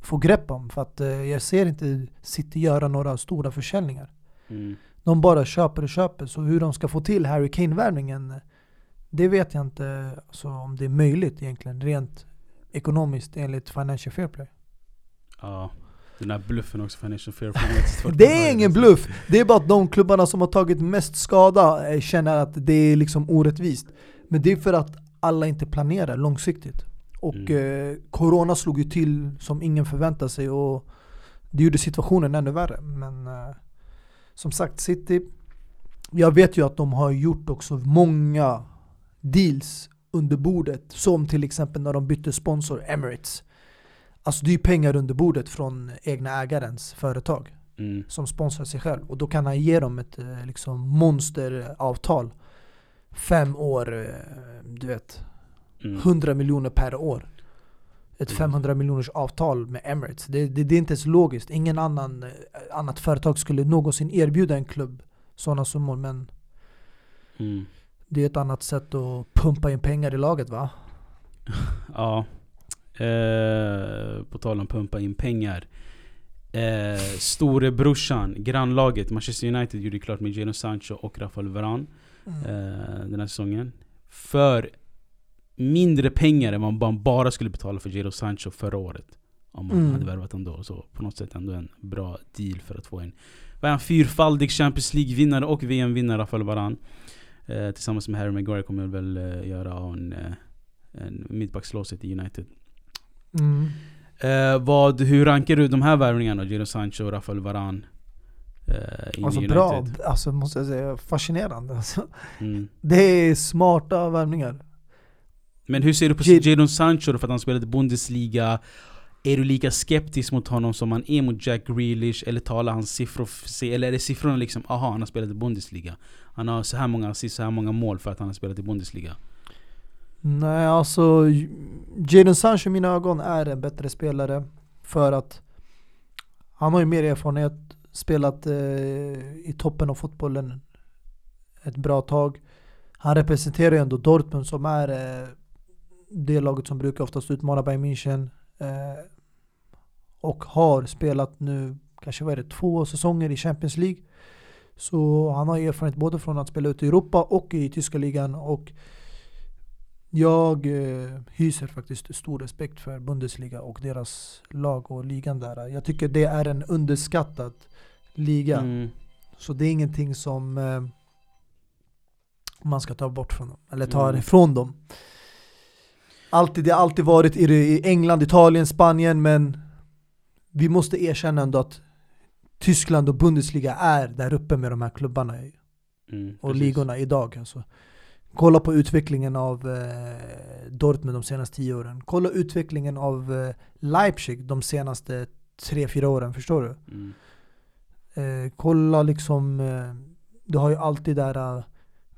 få grepp om. För att eh, jag ser inte City göra några stora försäljningar. Mm. De bara köper och köper. Så hur de ska få till Harry Kane-värvningen, det vet jag inte alltså, om det är möjligt egentligen. Rent ekonomiskt enligt Financial Fair Play. Ja. Den här bluffen också, Financial Fair Play. Det är ingen bluff! Det är bara att de klubbarna som har tagit mest skada eh, känner att det är liksom orättvist. Men det är för att alla inte planerar långsiktigt. Och Mm. eh, Corona slog ju till som ingen förväntade sig och det gjorde situationen ännu värre. Men eh, som sagt, City, jag vet ju att de har gjort också många deals under bordet. Som till exempel när de bytte sponsor, Emirates. Alltså det är pengar under bordet från egna ägarens företag Mm. som sponsrar sig själv. Och då kan han ge dem ett eh, liksom monsteravtal. Fem år, eh, du vet, Mm. 100 miljoner per år. Ett Mm. 500 miljoners avtal med Emirates. Det, det, det är inte ens logiskt. Ingen annan, eh, annat företag skulle någonsin erbjuda en klubb sådana summor. Men Mm. det är ett annat sätt att pumpa in pengar i laget va? Ja. Eh, på tal om pumpa in pengar. Eh, storebrorsan, grannlaget Manchester United gjorde klart med Jadon Sancho och Rafael Varane eh, den här säsongen. För mindre pengar än vad man bara skulle betala för Jadon Sancho förra året. Om man Mm. hade värvat ändå. Så på något sätt ändå en bra deal för att få en han, fyrfaldig Champions League-vinnare och VM-vinnare Rafael Varane. Eh, tillsammans med Harry Maguire kommer väl eh, göra en, eh, en mittbackslåset i United. Mm. Eh, vad, hur rankar du de här värvningarna? Jadon Sancho och Rafael Varane? Eh, Alltså bra, alltså måste jag säga, fascinerande. Alltså, Mm. det är smarta värvningar. Men hur ser du på Jad- Jadon Sancho för att han spelade Bundesliga? Är du lika skeptisk mot honom som man är mot Jack Grealish? Eller talar hans siffror? Eller är det siffrorna liksom, aha han har spelat i Bundesliga? Han har så här många assist, så här många mål för att han har spelat i Bundesliga. Nej alltså, Jadon Sancho i mina ögon är en bättre spelare för att han har ju mer erfarenhet, spelat eh, i toppen av fotbollen ett bra tag. Han representerar ju ändå Dortmund som är eh, det laget som brukar oftast utmana Bayern München. Eh, och har spelat nu, kanske vad är det, två säsonger i Champions League. Så han har erfarenhet både från att spela ute i Europa och i tyska ligan. Och jag eh, hyser faktiskt stor respekt för Bundesliga och deras lag och ligan där. Jag tycker det är en underskattad liga. Mm. Så det är ingenting som eh, man ska ta bort från dem, eller ta Mm. ifrån dem. Alltid, det har alltid varit i, England, Italien, Spanien, men vi måste erkänna ändå att Tyskland och Bundesliga är där uppe med de här klubbarna Mm, och precis. ligorna idag. Alltså. Kolla på utvecklingen av eh, Dortmund de senaste tio åren. Kolla utvecklingen av eh, Leipzig de senaste tre, fyra åren. Förstår du? Mm. Eh, kolla liksom, eh, du har ju alltid där uh,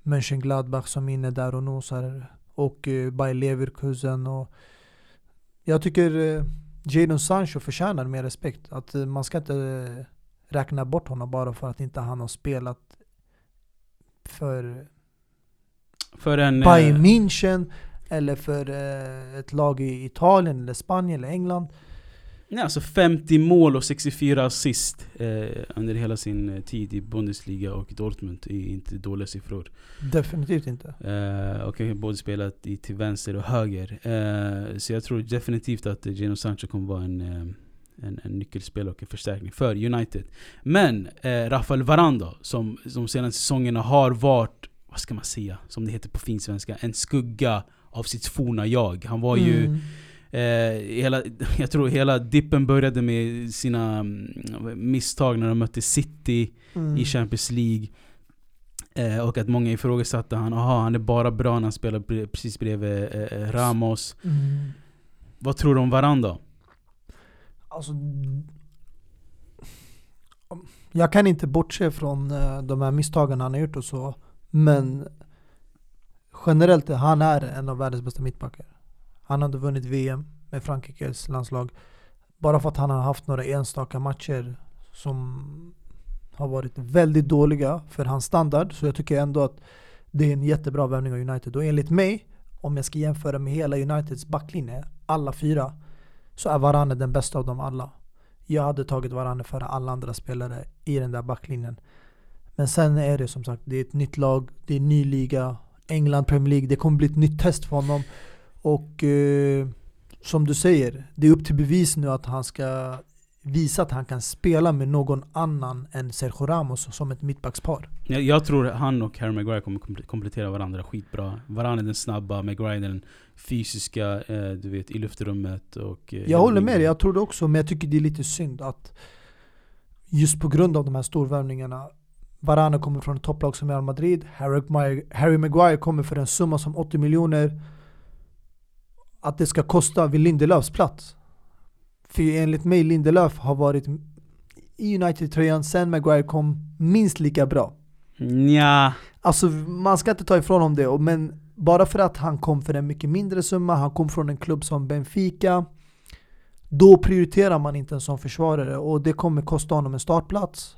Mönchengladbach som är inne där och nosar. Och eh, Bayer Leverkusen och jag tycker eh, Jadon Sancho förtjänar mer respekt. Att eh, man ska inte eh, räkna bort honom bara för att inte han har spelat för För en... Bayern eh, München eller för eh, ett lag i Italien eller Spanien eller England. Nej, alltså 50 mål och 64 assist eh, under hela sin eh, tid i Bundesliga och Dortmund är inte dåliga siffror. Definitivt inte. Eh, och har både spelat i, till vänster och höger. Eh, så jag tror definitivt att Jadon Sancho kommer vara en, en, en nyckelspelare och en förstärkning för United. Men eh, Rafael Varane då, som de senaste säsongerna har varit, vad ska man säga, som det heter på finsvenska, en skugga av sitt forna jag. Han var ju Mm. Eh, hela, jag tror hela dippen började med sina mm, misstag när de mötte City Mm. i Champions League. Eh, och att många ifrågasatte han, aha han är bara bra när han spelar precis bredvid eh, eh, Ramos. Mm. Vad tror du om varandra? Alltså, jag kan inte bortse från eh, de här misstagen han har gjort och så. Men generellt, han är en av världens bästa mittbackar. Han hade vunnit VM med Frankrikes landslag. Bara för att han har haft några enstaka matcher som har varit väldigt dåliga för hans standard. Så jag tycker ändå att det är en jättebra värvning av United. Och enligt mig, om jag ska jämföra med hela Uniteds backlinje, alla fyra, så är Varane den bästa av dem alla. Jag hade tagit Varane före alla andra spelare i den där backlinjen. Men sen är det som sagt, det är ett nytt lag, det är en ny liga, England Premier League, det kommer bli ett nytt test för honom. Och eh, som du säger, det är upp till bevis nu att han ska visa att han kan spela med någon annan än Sergio Ramos som ett mittbackspar. Jag, jag tror han och Harry Maguire kommer komple- komplettera varandra skitbra. Varane är den snabba, Maguire är den fysiska, eh, du vet, i luftrummet och... eh, Jag håller med dig, jag tror det också, men jag tycker det är lite synd att just på grund av de här storvärvningarna Varane kommer från ett topplag som Real Madrid, Harry Maguire, Harry Maguire kommer för en summa som 80 miljoner. Att det ska kosta vid Lindelöfs plats. För enligt mig, Lindelöf har varit i United-tröjan sen Maguire kom minst lika bra. Nja, Alltså man ska inte ta ifrån honom det, men bara för att han kom för en mycket mindre summa, han kom från en klubb som Benfica Då prioriterar man inte en sån försvarare och det kommer kosta honom en startplats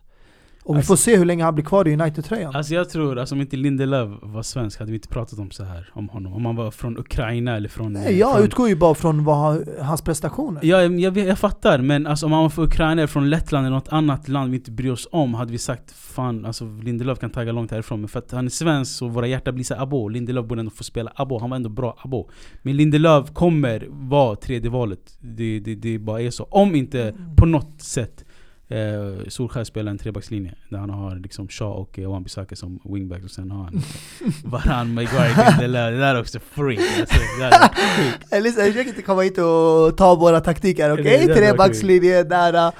Och vi Alltså- får se hur länge han blir kvar i United-tröjan Alltså jag tror, alltså om inte Lindelöf var svensk hade vi inte pratat om så här om honom. Om han var från Ukraina eller från... Nej, jag från, utgår ju bara från vad han, hans prestationer Ja, jag, jag, jag fattar, men alltså, om han var från Ukraina eller från Lettland eller något annat land vi inte bryr oss om hade vi sagt fan, alltså Lindelöf kan tagga långt härifrån. Men för att han är svensk så våra hjärtan blir så abo. Lindelöf borde ändå få spela abo, han var ändå bra abo. Men Lindelöf kommer vara tredje valet. Det, det, det bara är så. Om inte på något sätt eh, Solskjaer spelar en trebackslinje där han har liksom Shaw och eh, Wan-Bissaka som wingbacks och sen har han Varann, Maguire. Det där är också freak. Alltså, det där är sjukt. Eller så försök inte komma hit och ta våra taktiker, okej? Det- Trebackslinje, nära.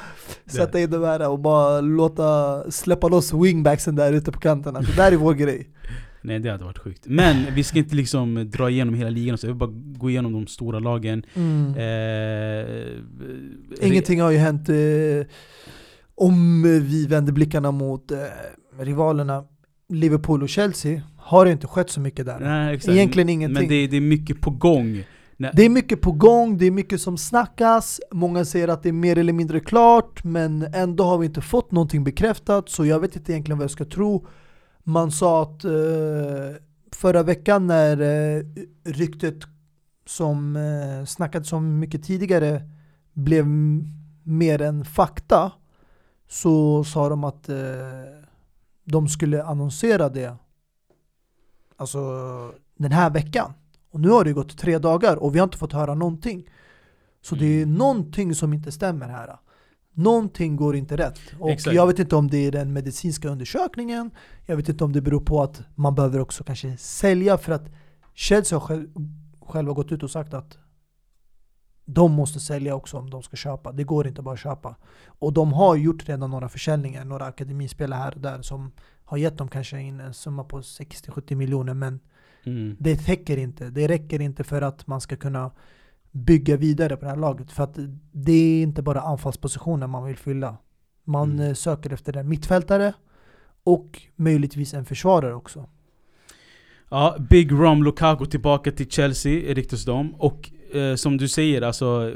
Sätta in de här och bara låta släppa loss wingbacksen där ute på kanterna Det där är vår grej Nej det hade varit sjukt. Men vi ska inte liksom dra igenom hela ligan, så jag vill bara gå igenom de stora lagen. Mm. Eh, Ingenting har ju hänt eh, om vi vänder blickarna mot eh, rivalerna Liverpool och Chelsea. Har det inte skett så mycket där. Nej, exakt. Egentligen ingenting. Men det, det är mycket på gång. Nej. Det är mycket på gång, det är mycket som snackas, många säger att det är mer eller mindre klart men ändå har vi inte fått någonting bekräftat så jag vet inte egentligen vad jag ska tro. Man sa att eh, förra veckan när eh, ryktet som eh, snackades om mycket tidigare blev mer än fakta så sa de att eh, de skulle annonsera det alltså den här veckan. Och nu har det gått tre dagar och vi har inte fått höra någonting. Så det är Mm. någonting som inte stämmer här. Någonting går inte rätt. Och Exakt. jag vet inte om det är den medicinska undersökningen, jag vet inte om det beror på att man behöver också kanske sälja för att Chelsea har själv, själva gått ut och sagt att de måste sälja också om de ska köpa. Det går inte bara att köpa. Och de har gjort redan några försäljningar, några akademispelare här och där som har gett dem kanske in en summa på 60-70 miljoner men Mm. det täcker inte. Det räcker inte för att man ska kunna bygga vidare på det här laget. För att det är inte bara anfallspositionen man vill fylla. Man Mm. eh, söker efter en mittfältare och möjligtvis en försvarare också. Ja, Big Rom Lukaku tillbaka till Chelsea ryktas de. Och eh, som du säger, alltså,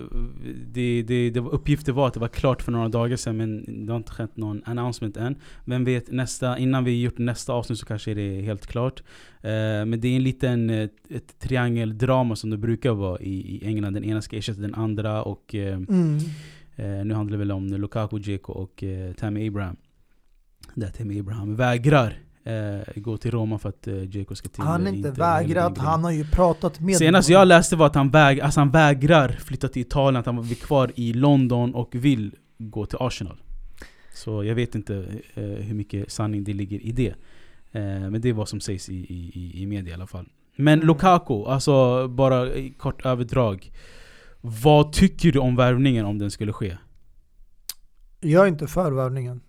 det, det, det var, uppgifter var att det var klart för några dagar sedan men det har inte skett någon announcement än. Vem vet, nästa, innan vi gjort nästa avsnitt så kanske det är helt klart. Eh, men det är en liten eh, ett triangeldrama som det brukar vara i, i England. Den ena ska ersätta den andra och eh, Mm. Eh, nu handlar det väl om Lukaku, Dzeko och eh, Tammy Abraham. Där Tammy Abraham vägrar eh, gå till Roma för att eh, Dzeko ska till Han eh, har inte hela den vägrat, han har ju pratat med Senast jag läste var att han, väg, alltså han vägrar flytta till Italien, att han vill kvar i London och vill gå till Arsenal. Så jag vet inte eh, hur mycket sanning det ligger i det. Eh, men det är vad som sägs i, i, i- i media i alla fall. Men Mm. Lukaku, alltså bara i kort överdrag. Vad tycker du om värvningen om den skulle ske? Jag är inte för värvningen.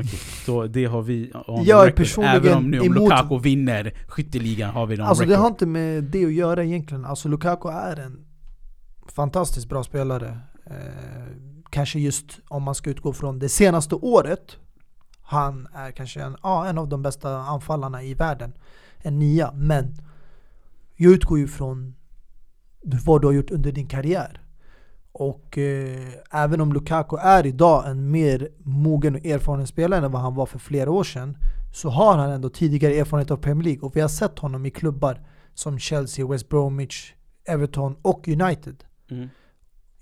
Okej, så det har vi on Jag är personligen Även om, nu, om emot- Lukaku vinner skytteligan har vi det on Alltså det record. har inte med det att göra egentligen. Alltså Lukaku är en fantastiskt bra spelare. Eh, kanske just om man ska utgå från det senaste året. Han är kanske en, ja, en av de bästa anfallarna i världen. En nia. Men jag utgår ju från vad du har gjort under din karriär. Och eh, även om Lukaku är idag en mer mogen och erfaren spelare än vad han var för flera år sedan så har han ändå tidigare erfarenhet av Premier League och vi har sett honom i klubbar som Chelsea, West Bromwich, Everton och United Mm.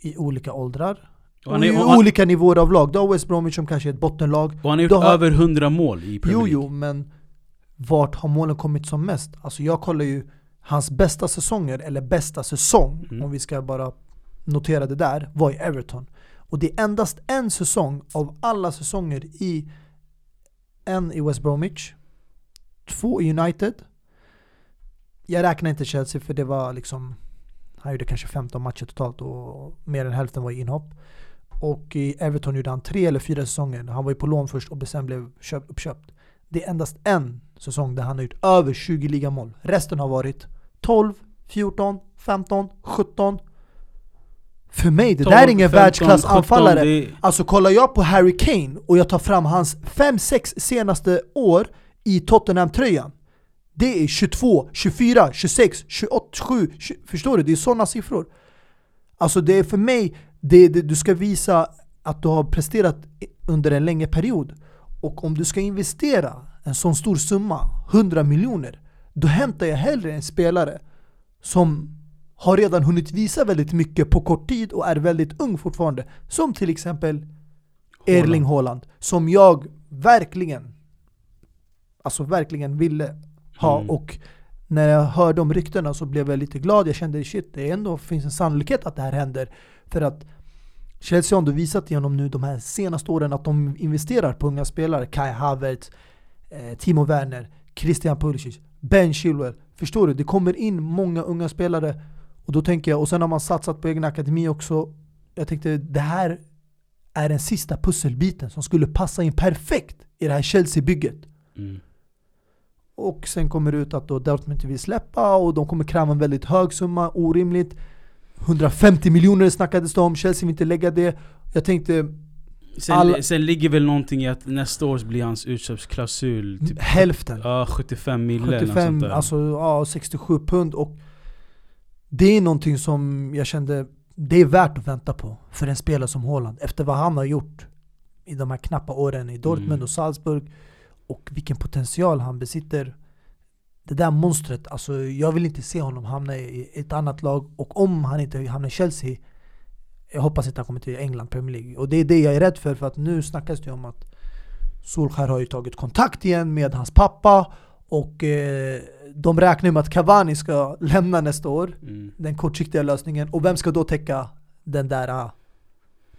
i olika åldrar. Och Och, är, i och han, olika nivåer av lag. Du har West Bromwich som kanske är ett bottenlag. och han har gjort då har- över 100 mål i Premier Jo, League. jo, men vart har målen kommit som mest? Alltså jag kollar ju hans bästa säsonger, eller bästa säsong, Mm. om vi ska bara noterade där, var i Everton. Och det är endast en säsong av alla säsonger i en i West Bromwich, två i United. Jag räknar inte Chelsea för det var liksom, han gjorde kanske 15 matcher totalt och mer än hälften var i inhopp. Och i Everton gjorde han tre eller fyra säsonger. Han var ju på lån först och sen blev köpt, uppköpt. Det är endast en säsong där han har gjort över 20 ligamål. Resten har varit 12, 14, 15, 17. För mig, det där är 12, ingen 15, världsklass 17, anfallare. det är- Alltså kollar jag på Harry Kane och jag tar fram hans 5-6 senaste år i Tottenham-tröjan. Det är 22, 24, 26, 28, 27, 20, förstår du? Det är sådana siffror. Alltså det är för mig, det, det, du ska visa att du har presterat under en längre period. Och om du ska investera en sån stor summa, 100 miljoner, då hämtar jag hellre en spelare som har redan hunnit visa väldigt mycket på kort tid och är väldigt ung fortfarande. Som till exempel Erling Haaland, som jag verkligen, alltså verkligen ville ha. Mm. Och när jag hörde om ryktena så blev jag lite glad. Jag kände shit, det ändå finns en sannolikhet att det här händer. För att Chelsea har ändå visat genom nu de här senaste åren att de investerar på unga spelare. Kai Havertz, eh, Timo Werner, Christian Pulisic, Ben Chilwell. Förstår du? Det kommer in många unga spelare. Och då tänker jag, och sen har man satsat på egen akademi också. Jag tänkte det här är den sista pusselbiten som skulle passa in perfekt i det här Chelsea-bygget. Mm. Och sen kommer det ut att då Dortmund inte vill släppa och de kommer kräva en väldigt hög summa, orimligt. 150 miljoner snackades det om, Chelsea vill inte lägga det. Jag tänkte Sen, Alla- sen ligger väl någonting i att nästa år blir hans utköpsklausul typ hälften. ja, 75 mille eller något sånt 75, där. alltså ja, 67 pund och det är någonting som jag kände, det är värt att vänta på för en spelare som Haaland efter vad han har gjort i de här knappa åren i Dortmund Mm. och Salzburg och vilken potential han besitter. Det där monstret, alltså jag vill inte se honom hamna i ett annat lag och om han inte hamnar i Chelsea jag hoppas inte han kommer till England, Premier League. Och det är det jag är rädd för, för att nu snackas det om att Solskär har ju tagit kontakt igen med hans pappa och eh, de räknar med att Cavani ska lämna nästa år, Mm. den kortsiktiga lösningen. Och vem ska då täcka den där ah,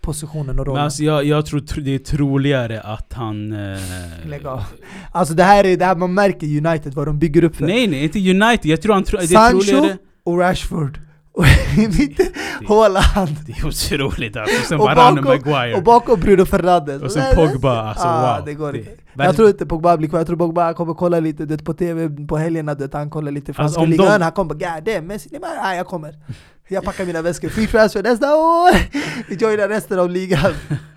positionen och Men rollen? alltså jag, jag tror tr- det är troligare att han... Eh, Lägg av. Alltså det här är det här man märker United, vad de bygger upp för. Nej nej, inte United. Jag tror han tror... Det är Sancho troligare... och Rashford. Och i mitten, Haaland. Det är otroligt alltså. Sen Och Varane och Maguire. Och bakom Bruno Fernandes. Och sen Pogba, alltså ah, wow. Det går Det- inte. Jag tror inte Pogba blir kvar, jag tror Pogba kommer kolla lite det, på tv på helgerna, det, han kollar lite franska Alltså, ligan, de- han kommer bara 'God damn, Messi, nej, ah, jag kommer' Jag packar mina väskor, free transfer nästa år! Vi joinar resten av ligan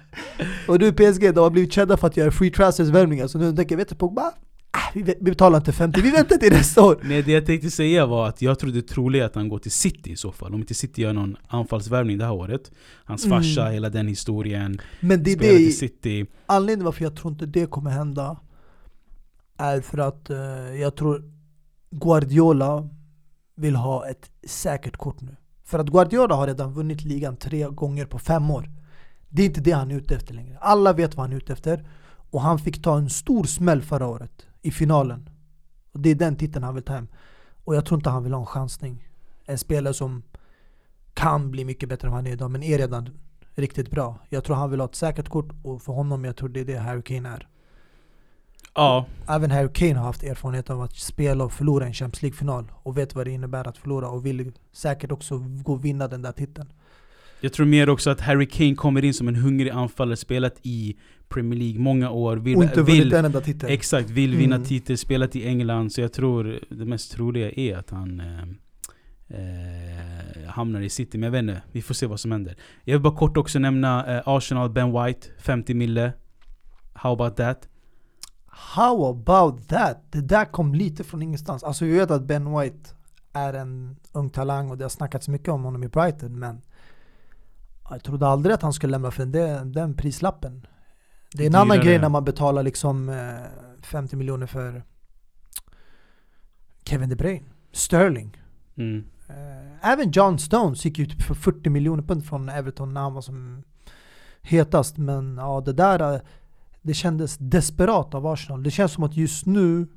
Och nu PSG, de har blivit kända för att göra free transfers värvningar, så nu tänker jag, vet du Pogba? Ah, vi, betalar inte 50, vi väntar till nästa år! Nej det jag tänkte säga var att jag tror det är troligt att han går till City i så fall. Om inte City gör någon anfallsvärvning det här året. Hans Mm. farsa, hela den historien. Men det är Spelar till det, City. anledningen varför jag tror inte det kommer hända är för att eh, jag tror Guardiola vill ha ett säkert kort nu. För att Guardiola har redan vunnit ligan tre gånger på fem år. Det är inte det han är ute efter längre. Alla vet vad han är ute efter. Och han fick ta en stor smäll förra året i finalen. Och det är den titeln han vill ta hem. Och jag tror inte han vill ha en chansning. En spelare som kan bli mycket bättre än vad han är idag, men är redan riktigt bra. Jag tror han vill ha ett säkert kort och för honom, jag tror det är det Harry Kane är. Ja, Även Harry Kane har haft erfarenhet av att spela och förlora en Champions League-final och vet vad det innebär att förlora och vill säkert också gå och vinna den där titeln. Jag tror mer också att Harry Kane kommer in som en hungrig anfallare, spelat i Premier League många år. Vill, och inte vunnit en enda titel. Exakt, vill vinna Mm. titel, spelat i England. Så jag tror det mest troliga är att han eh, eh, hamnar i City. Men jag vet inte, vi får se vad som händer. Jag vill bara kort också nämna eh, Arsenal, Ben White, 50 mille. How about that? How about that? Det där kom lite från ingenstans. Alltså vi vet att Ben White är en ung talang och det har snackats mycket om honom i Brighton men jag trodde aldrig att han skulle lämna för den, den prislappen. Det är en annan grej när man betalar liksom eh, 50 miljoner för Kevin De Bruyne, Sterling. Mm. Eh, Även John Stones gick ut för 40 miljoner pund från Everton när han var som hetast. Men ja, det där eh, det kändes desperat av Arsenal. Det känns som att just nu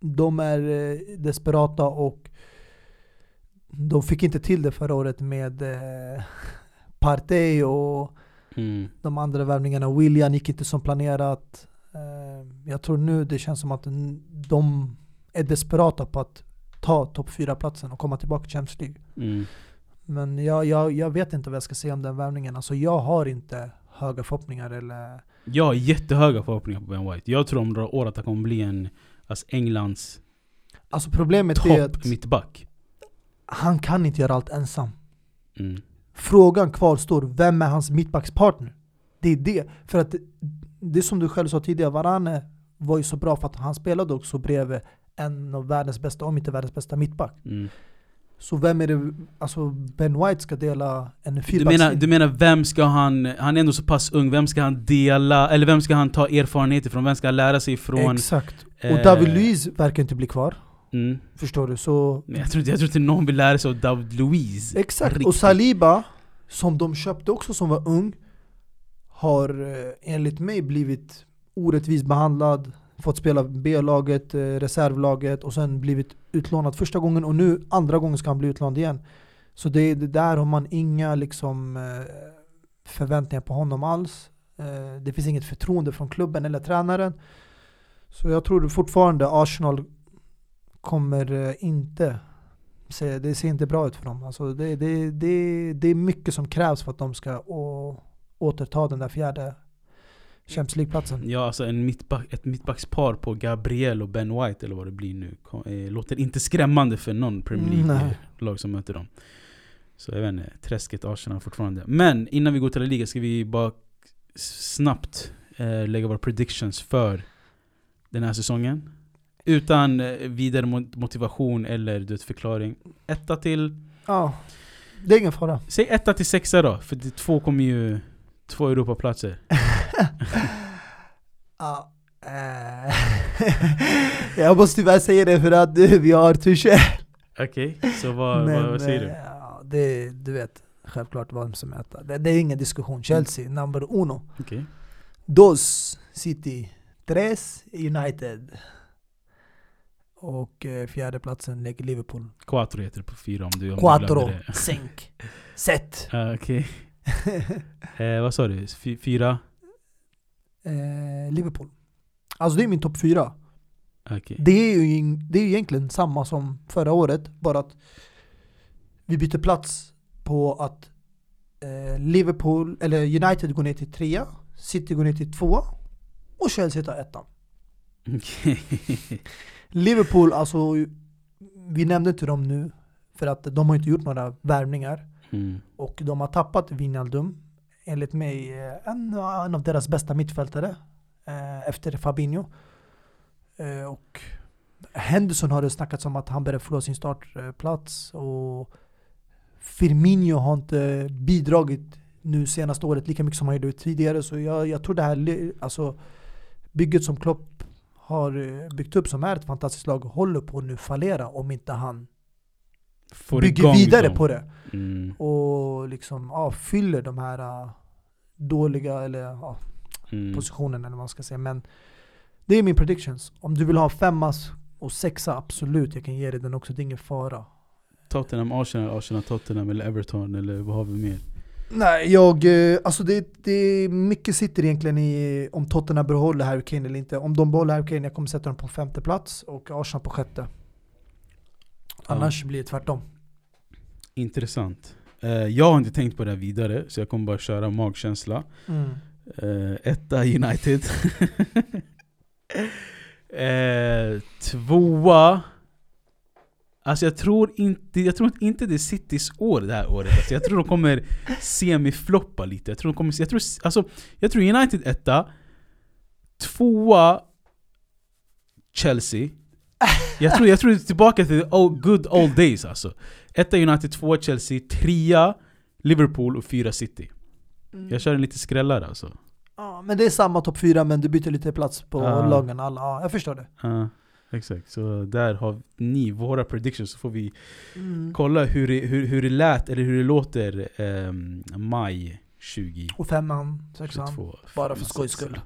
de är eh, desperata och de fick inte till det förra året med eh, Partey och Mm. de andra värvningarna. William gick inte som planerat. Eh, jag tror nu det känns som att de är desperata på att ta topp 4-platsen och komma tillbaka till Champions League. Mm. Men jag, jag, jag vet inte vad jag ska säga om den värvningen. Alltså jag har inte höga förhoppningar eller... Jag har jättehöga förhoppningar på Ben White. Jag tror om några år att han kommer bli en alltså Englands Alltså problemet är topp att mittback. han kan inte göra allt ensam. Mm. Frågan kvarstår, vem är hans mittbackspartner? Det är det. För att det, är som du själv sa tidigare, Varane var ju så bra för att han spelade också bredvid en av världens bästa, om inte världens bästa mittback. Mm. Så vem är det, alltså Ben White ska dela en Du, fyrbackslinje? menar, du menar vem ska han, han är ändå så pass ung, vem ska han dela, eller vem ska han ta erfarenhet ifrån? Vem ska han lära sig ifrån? Exakt. Och Eh, David Luiz verkar inte bli kvar. Mm. Förstår du? Så Men jag tror, inte, jag tror inte någon vill lära sig av David Luiz. Exakt, Riktigt. och Saliba, som de köpte också som var ung, har eh, enligt mig blivit orättvist behandlad, fått spela B-laget, eh, reservlaget och sen blivit utlånad första gången och nu andra gången ska han bli utlånad igen. Så det, det där har man inga liksom, eh, förväntningar på honom alls. Det finns inget förtroende från klubben eller tränaren. Så jag tror fortfarande Arsenal kommer eh, inte se, det ser inte bra ut för dem. Alltså det, det, det, det är mycket som krävs för att de ska å, återta den där fjärde, Champions League-platsen. Ja, alltså en mittback, ett mittbackspar på Gabriel och Ben White, eller vad det blir nu, eh, låter inte skrämmande för någon Premier Mm. League-lag som möter dem. Så jag vet inte, träsket Arsenal fortfarande. Men innan vi går till La Liga ska vi bara snabbt eh, lägga våra predictions för den här säsongen. Utan eh, vidare mo- motivation eller du vet, förklaring. Etta till... Ja, det är ingen fara. Säg etta till sexa då, för det, två kommer ju... Två Europaplatser. Ja. eh, jag måste tyvärr säga det för att eh, vi har Tuchel. Okej, så vad, vad, vad säger eh, du? Ja, det, du vet självklart vem som äter. Det, det är ingen diskussion. Chelsea, number uno. Okej. Dos, City. Tres, United. Och eh, fjärde platsen ligger Liverpool. Quattro heter det på fyra om du om du Quattro, glömde det. Sink, Set. Ah, Okej. Eh, vad sa du? Fy, fyra? eh, Liverpool. Alltså det är min topp fyra. Okej. Det är ju det är ju egentligen samma som förra året, bara att vi byter plats på att eh, Liverpool, eller United går ner till trea, City går ner till tvåa och Chelsea tar ettan. Okej. Liverpool, alltså vi nämnde inte dem nu för att de har inte gjort några värvningar Mm. och de har tappat Wijnaldum, enligt mig eh, en, en av deras bästa mittfältare eh, efter Fabinho. Eh, och Henderson har det snackats om att han börjar förlora sin startplats och Firmino har inte bidragit nu senaste året lika mycket som han gjorde tidigare så jag, jag tror det här alltså, bygget som Klopp har eh, byggt upp som är ett fantastiskt lag håller på att nu fallera om inte han Får bygger vidare dem. på det Mm. och liksom ja, fyller de här äh, dåliga eller ja, Mm. positionerna eller vad man ska säga. Men det är min predictions. Om du vill ha femmas och sexa, absolut, jag kan ge dig den också. Det är ingen fara. Tottenham, Arsenal, Arsenal, Tottenham eller Everton eller vad har vi mer? Nej, jag, eh, alltså det, det mycket sitter egentligen i om Tottenham behåller Harry Kane eller inte. Om de behåller Harry Kane, jag kommer sätta dem på femte plats och Arsenal på sjätte. Annars blir det tvärtom. Intressant. Eh, jag har inte tänkt på det här vidare, så jag kommer bara köra magkänsla. Mm. Uh, etta United. tvåa... Alltså jag tror inte, jag tror inte det är Citys år det här året. Alltså jag tror de kommer semifloppa lite. Jag tror, de kommer, jag, tror, alltså, jag tror United etta, tvåa Chelsea. Jag tror, jag tror det är tillbaka till old, good old days alltså. Etta United, tvåa Chelsea, trea Liverpool och fyra City. Jag kör en lite skrällare alltså. Ja, men det är samma topp fyra men du byter lite plats på Ja. lagen. Alla. Ja, jag förstår det. Ja, exakt. Så där har ni våra predictions, så får vi Mm. kolla hur det, hur, hur det lät, eller hur det låter ehm, maj 2022. Och femman, sexan. Bara för Femma, skojs skull.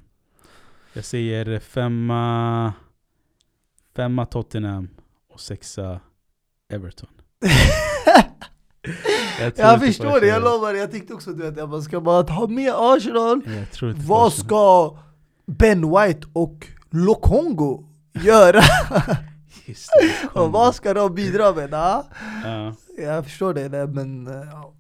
Jag säger femma, femma Tottenham och sexa Everton. Jag, Jag förstår det, jag lovar. Jag tänkte också du vet, att man ska bara ta med Arsenal. Jag Vad ska Ben White och Lokongo göra? Just det, och vad ska de bidra med? Ja, Ja. jag förstår det, men ja.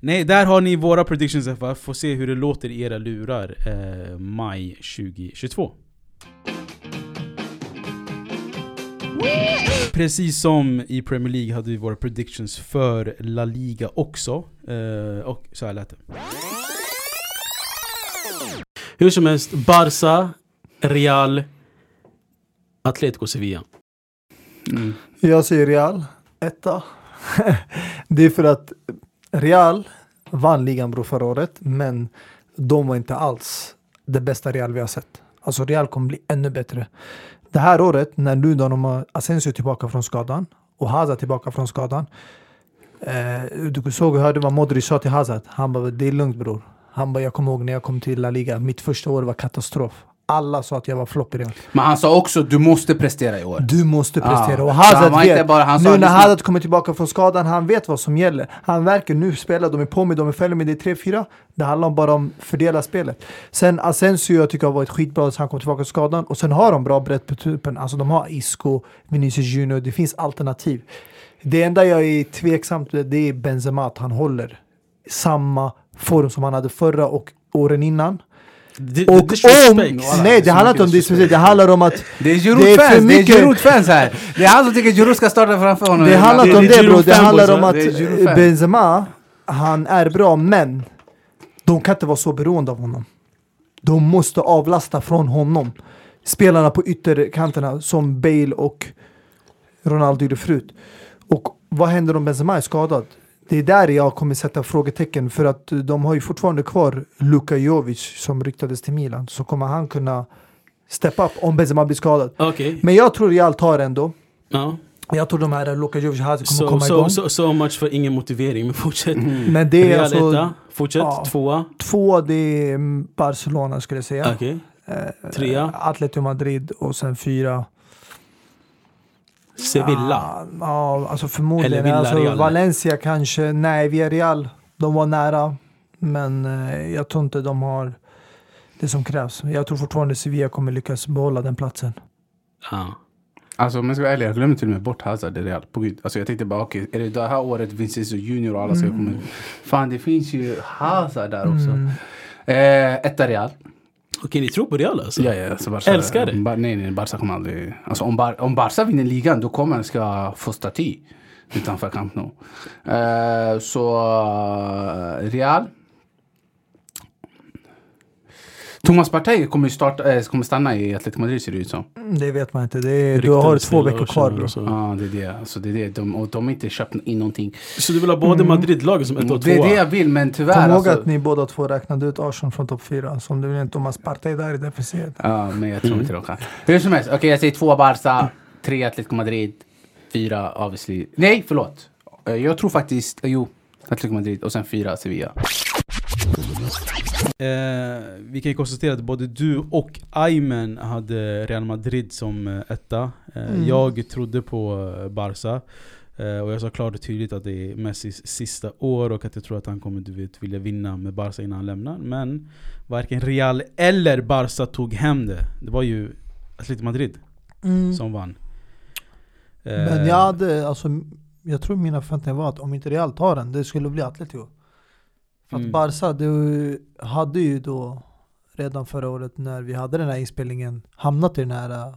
Nej, där har ni våra predictions för att få se hur det låter i era lurar eh, maj 2022. Precis som i Premier League hade vi våra predictions för La Liga också. Eh, och så här lät det. Hur som helst, Barca, Real, Atletico Sevilla. Mm. Jag säger Real, etta. det är för att Real vann ligan bro förra året, men de var inte alls det bästa Real vi har sett. Alltså Real kommer bli ännu bättre. Det här året, när nu då de har Asensio tillbaka från skadan och Hazard tillbaka från skadan. Eh, du såg och hörde vad Modric sa till Hazard. Han bara, det är lugnt bror. Han bara, jag kommer ihåg när jag kom till La Liga, mitt första år var katastrof. Alla sa att jag var flopp i Real. Men han sa också du måste prestera i år. Du måste prestera. Ja. Och Så han Hazard inte vet. bara- han nu när lyssna. Hazard kommer tillbaka från skadan, han vet vad som gäller. Han verkar nu spela, de är på mig, de är följer med, det är 3-4. Det handlar bara om fördela spelet. Sen Asensio jag tycker har varit skitbra sen han kom tillbaka från skadan. Och sen har de bra bredd på tuppen. Alltså de har Isco, Vinicius Junior, det finns alternativ. Det enda jag är tveksam till det är Benzema, att han håller samma form som han hade förra och åren innan. Di- Och om, nej det det handlar inte om disrespect, det handlar om att Det är Det Giroud-fans, det är Giroud-fans här! Det är han som tycker Giroud ska starta framför honom. Det handlar inte om det är det det handlar om att Det. Benzema, han är bra men de kan inte vara så beroende av honom. De måste avlasta från honom. Spelarna på ytterkanterna som Bale och Ronaldo gjorde förut. Och vad händer om Benzema är skadad? Det är där jag kommer sätta frågetecken för att de har ju fortfarande kvar Luka Jovic som ryktades till Milan. Så kommer han kunna step up om Benzema blir skadad. Okej. Men jag tror Real tar ändå. Ja. Jag tror de här Luka Jovic kommer So, komma so, igång. so, so much för ingen motivering, men fortsätt. Men det är Real alltså etta, fortsätt, ja. tvåa, två, det är mm, Barcelona skulle jag säga. okej. Eh, Trea. Atletico Madrid och sen fyra. Sevilla. Ja, alltså förmodligen. Eller alltså. Valencia kanske. Nej, Villarreal. De var nära. Men eh, jag tror inte de har det som krävs. Jag tror fortfarande Sevilla kommer lyckas behålla den platsen. Ja. Alltså om jag ska vara ärlig, jag glömde till och med bort Hazard i Real. På gud. Alltså jag tänkte bara okej, är det det här året Vinicius Junior och alla ska komma? Fan det finns ju Hazard där också. Mm. Eh, etta Real. Okej, ni tror på Real alltså? Ja, ja, alltså Barca, Älskar det. Ba, nej, nej, Barca kommer aldrig... Alltså om, Bar, om Barca vinner ligan, då kommer han ska få staty utanför Camp Nou. Eh, så eh, Real. Thomas Partey kommer, ju starta, eh, kommer stanna i Atletico Madrid ser det ut som. Mm, Det vet man inte. Det är, du har två veckor kvar bro. Ja, det är det. Alltså, det, är det. De, och de har inte köpt in någonting. Så du vill ha både Madrid-laget som ett och Det är det jag vill, men tyvärr. Kom ihåg Alltså, att ni båda två räknade ut Arsenal från topp fyra. Så om du vill inte Thomas Partey där i defensivet. Ja, men jag tror Mm. inte de kan. Hur som helst, okej jag säger två Barca, tre Atletico Madrid, fyra obviously. Nej, förlåt. Eh, Jag tror faktiskt, eh, jo, Atletico Madrid och sen fyra Sevilla. Eh, vi kan ju konstatera att både du och Aymen hade Real Madrid som eh, etta. Eh, Mm. Jag trodde på eh, Barca. Eh, och jag sa klart och tydligt att det är Messis sista år och att jag tror att han kommer du vet, vilja vinna med Barca innan han lämnar. Men varken Real eller Barca tog hem det. Det var ju Atletico Madrid som vann. Men jag hade, alltså, jag tror mina förväntningar var att om inte Real tar den, det skulle bli Atletico. För att Mm. Barca, du hade ju då redan förra året när vi hade den här inspelningen hamnat i den här äh,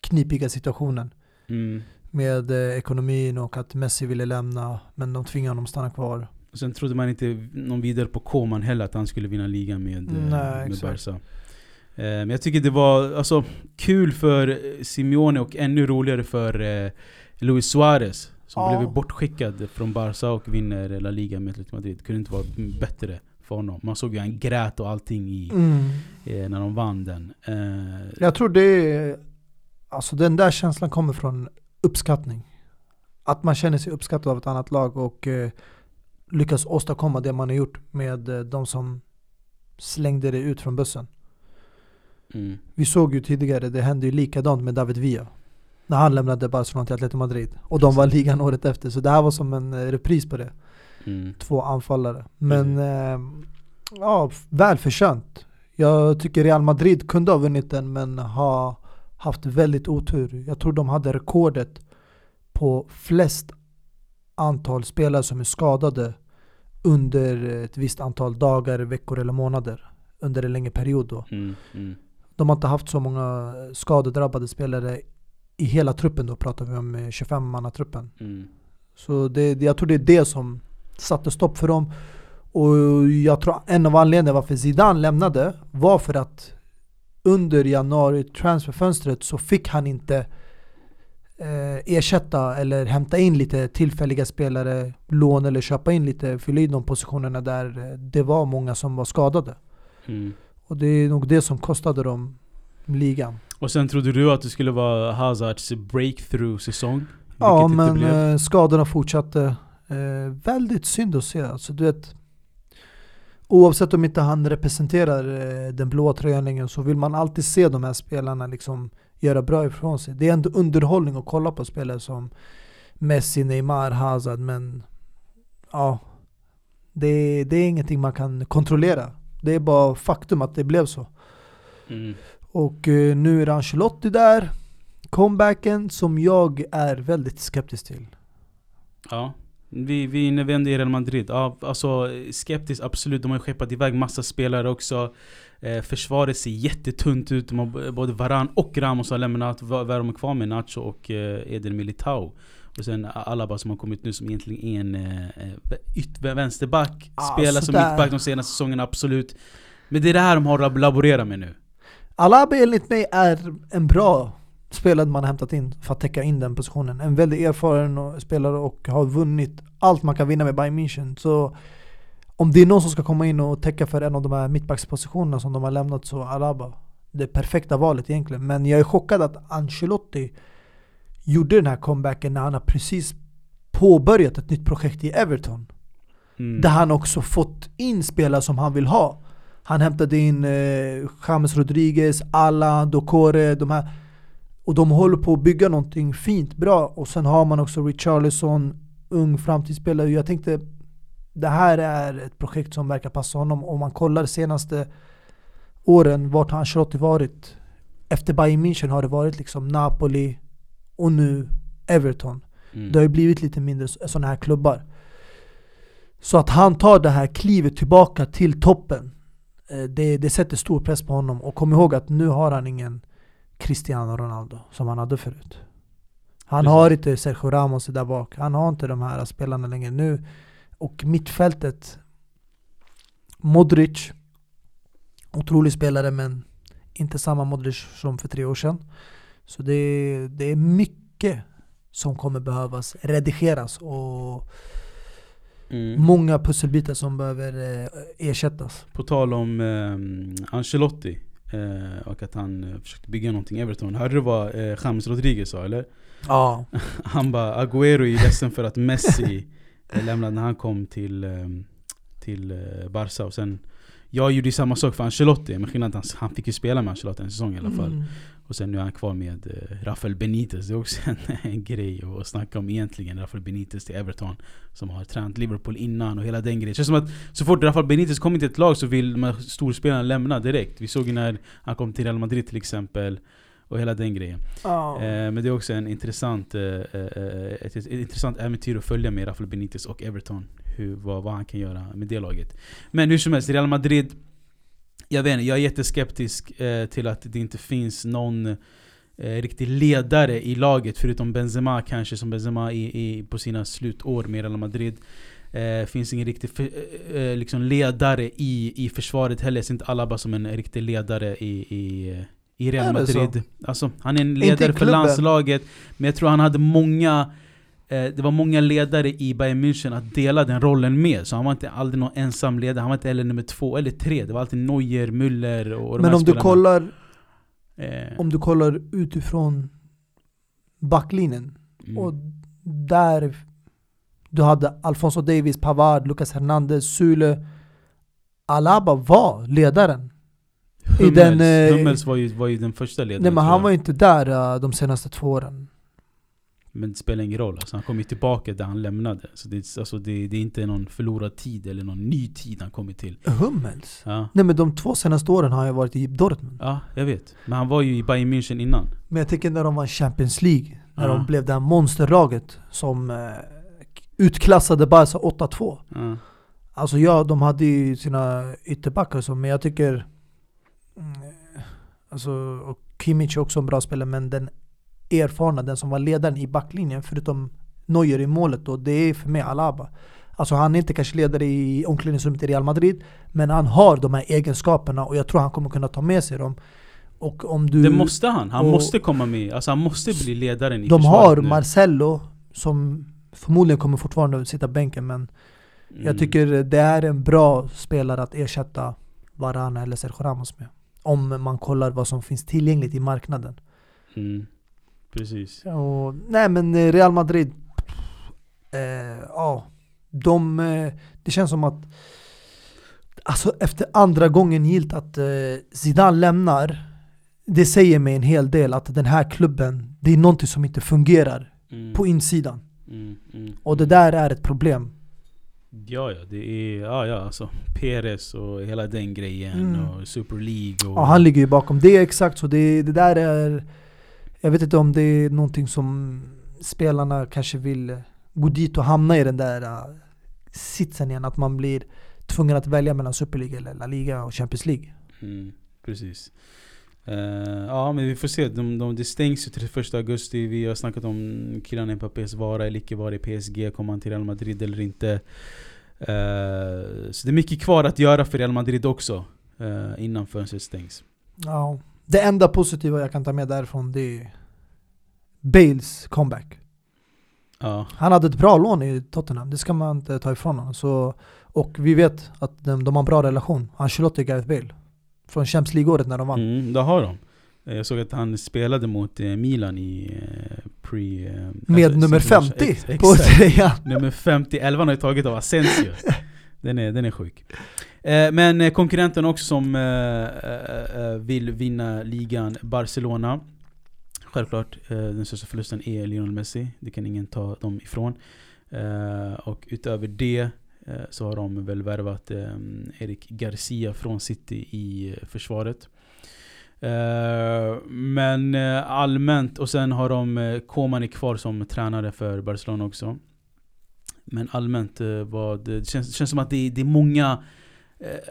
knipiga situationen. mm. Med eh, ekonomin och att Messi ville lämna, men de tvingade honom stanna kvar. Och Sen trodde man inte någon vidare på Koman heller att han skulle vinna ligan med, Nej, med exakt. Barca. Eh, Men jag tycker det var alltså, kul för Simeone och ännu roligare för eh, Luis Suarez. Som Ja. blev bortskickad från Barca och vinner La Liga med Atletico Madrid. Det kunde inte vara bättre för honom. Man såg ju han grät och allting i, Mm. eh, när de vann den. Eh, Jag tror det är, alltså den där känslan kommer från uppskattning. Att man känner sig uppskattad av ett annat lag och eh, lyckas åstadkomma det man har gjort med eh, de som slängde det ut från bussen. mm. Vi såg ju tidigare, det hände ju likadant med David Villa. När han lämnade Barcelona till Atletico Madrid. Och de var ligan året efter. Så det här var som en eh, repris på det. Mm. Två anfallare. Men eh, ja, välförtjänt. Jag tycker Real Madrid kunde ha vunnit den men har haft väldigt otur. Jag tror de hade rekordet på flest antal spelare som är skadade under ett visst antal dagar, veckor eller månader. Under en längre period då. Mm. Mm. De har inte haft så många skadedrabbade spelare i hela truppen då pratar vi om 25-mannatruppen. Mm. Så det, jag tror det är det som satte stopp för dem. Och jag tror en av anledningarna varför Zidane lämnade var för att under januari transferfönstret så fick han inte eh, ersätta eller hämta in lite tillfälliga spelare, lån eller köpa in lite, fylla i de positionerna där eh, det var många som var skadade. Mm. Och det är nog det som kostade dem ligan. Och sen trodde du att det skulle vara Hazards breakthrough-säsong? Ja men eh, skadorna fortsatte. Eh, väldigt synd att se. Alltså, du vet, oavsett om inte han representerar eh, den blåa tröjan längre så vill man alltid se de här spelarna liksom göra bra ifrån sig. Det är ändå underhållning att kolla på spelare som Messi, Neymar, Hazard men ja, det, det är ingenting man kan kontrollera. Det är bara faktum att det blev så. Mm. Och eh, nu är det Ancelotti där. Comebacken som jag är väldigt skeptisk till. Ja. Vi, vi är inne i Real Madrid. Ja, alltså skeptiskt absolut. De har skeppat iväg massa spelare också. Eh, försvaret ser jättetunt ut. De har både Varan och Ramos har lämnat. Va- Vad är de kvar med? Nacho och eh, Eder Militao. Och sen Alaba som har kommit nu som egentligen är en eh, eh, vänsterback. Ah, Spelar som mittback de senaste säsongerna, absolut. Men det är det här de har att laborera med nu. Alaba enligt mig är en bra spelare man har hämtat in för att täcka in den positionen. En väldigt erfaren spelare och har vunnit allt man kan vinna med Bayern München. Så om det är någon som ska komma in och täcka för en av de här mittbackspositionerna som de har lämnat så Alaba. Det perfekta valet egentligen. Men jag är chockad att Ancelotti gjorde den här comebacken när han har precis påbörjat ett nytt projekt i Everton. Mm. Där han också fått in spelare som han vill ha. Han hämtade in eh, James Rodriguez, Alla, Dokore, de här. Och de håller på att bygga någonting fint, bra. Och sen har man också Richarlison, ung framtidsspelare. Jag tänkte, det här är ett projekt som verkar passa honom. Om man kollar de senaste åren, vart har Ancelotti varit? Efter Bayern München har det varit liksom Napoli och nu Everton. Mm. Det har ju blivit lite mindre sådana här klubbar. Så att han tar det här klivet tillbaka till toppen, det, det sätter stor press på honom. Och kom ihåg att nu har han ingen Cristiano Ronaldo som han hade förut. Han Precis. har inte Sergio Ramos där bak. Han har inte de här spelarna längre nu. Och mittfältet, Modric, otrolig spelare men inte samma Modric som för tre år sedan. Så det, det är mycket som kommer behövas redigeras och Mm. många pusselbitar som behöver eh, ersättas. På tal om eh, Ancelotti eh, och att han eh, försökte bygga någonting i Everton. Hörde du vad eh, James Rodriguez sa eller? Ja. Han bara Agüero är ledsen för att Messi lämnade när han kom till, eh, till eh, Barca och sen Jag gjorde samma sak för Ancelotti, men skillnaden han, han fick ju spela med Ancelotti en säsong i alla fall Mm. Och sen nu är han kvar med eh, Rafael Benitez, det är också en, en grej att snacka om egentligen Rafael Benitez till Everton Som har tränat Liverpool innan och hela den grejen Det känns som att så fort Rafael Benitez kommer till ett lag så vill de här storspelarna lämna direkt Vi såg ju när han kom till Real Madrid till exempel och hela den grejen. Ja. Eh, men det är också en intressant, eh, eh, ett, ett intressant äventyr att följa med Rafael Benitez och Everton. Hur, vad, vad han kan göra med det laget. Men hur som helst, Real Madrid Jag vet inte, jag är jätteskeptisk eh, till att det inte finns någon eh, riktig ledare i laget förutom Benzema kanske som Benzema i, i, på sina slutår med Real Madrid. Eh, finns ingen riktig för, eh, eh, liksom ledare i, i försvaret heller. Jag ser inte Alaba som en riktig ledare i, i, i Real? Madrid. Alltså, han är en ledare för landslaget. Men jag tror han hade många det var många ledare i Bayern München att dela den rollen med. Så han var inte aldrig någon ensam ledare. Han var inte heller nummer två eller tre. Det var alltid Neuer, Müller och de Men här om du spelarna. kollar Eh, Om du kollar utifrån backlinjen mm. och där du hade Alfonso Davis, Pavard, Lucas Hernandez, Sule Alaba var ledaren. i Hummels, den, eh, Hummels var, ju, var ju den första ledaren. Nej men han var ju inte där uh, de senaste två åren. Men det spelar ingen roll. Alltså, han kom ju tillbaka där han lämnade. Så det, är- alltså, det, det är inte någon förlorad tid eller någon ny tid han kommit till. Hummels? Ja. Nej men de två senaste åren har jag varit i Dortmund. ja, jag vet. Men han var ju i Bayern München innan. Men jag tänker när de var i Champions League, när Ja. de blev det här monsterlaget som eh, utklassade Barca 8-2. Ja. Alltså ja, de hade ju sina ytterbackar så, men jag tycker mm, Alltså, och Kimmich är också en bra spelare, men den erfarna, den som var ledaren i backlinjen, förutom Neuer i målet då, det är för mig Alaba. Alltså han är inte kanske ledare i omklädningsrummet i Real Madrid, men han har de här egenskaperna och jag tror han kommer kunna ta med sig dem. Och om du... Det måste han. Han och- måste komma med. Alltså han måste bli ledaren i de har nu. Marcello, som förmodligen kommer fortfarande sitta bänken, men Mm. Jag tycker det är en bra spelare att ersätta Varane eller Sergio Ramos med. Om man kollar vad som finns tillgängligt i marknaden. Mm. Precis. Och, nej men eh, Real Madrid, eh, ja, de, eh, det känns som att Alltså efter andra gången gilt att eh, Zidane lämnar Det säger mig en hel del att den här klubben, det är någonting som inte fungerar Mm. på insidan. Mm. Mm. Och det där är ett problem. Ja, ja. Det är... Ja, ja. Alltså Perez och hela den grejen. Mm. Och Super League och... Ja, han ligger ju bakom det exakt så det, det där är Jag vet inte om det är någonting som spelarna kanske vill gå dit och hamna i den där uh, sitsen igen att man blir tvungen att välja mellan Super League eller La Liga och Champions League. Mm, precis. Eh, ja men vi får se, de, de, det stängs ju 31 augusti. Vi har snackat om Kylian Mbappés vara eller icke vara i PSG. Kommer han till Real Madrid eller inte? Eh, så det är mycket kvar att göra för Real Madrid också. Uh, innan fönstret stängs. Ja. Det enda positiva jag kan ta med därifrån det är Bales comeback. Ja. Han hade ett bra lån i Tottenham, det ska man inte ta ifrån honom. Så, och vi vet att de, de har en bra relation. Ancelotti och Gareth Bale. Från Champions League-året när de vann. Mm, det har de. Jag såg att han spelade mot eh, Milan i eh, pre... eh, Med alltså, nummer Super- 50 ex- på tröjan. Nummer 50, 11 har ju tagit av Asensio. Den är, den är sjuk. Eh, men eh, konkurrenten också som eh, vill vinna ligan, Barcelona. Självklart, den största förlusten är Lionel Messi. Det kan ingen ta dem ifrån. Och utöver det så har de väl värvat Eric Garcia från City i försvaret. Men allmänt, och sen har de Komani Koman kvar som tränare för Barcelona också. Men allmänt, vad, det känns, känns som att det, är- det är många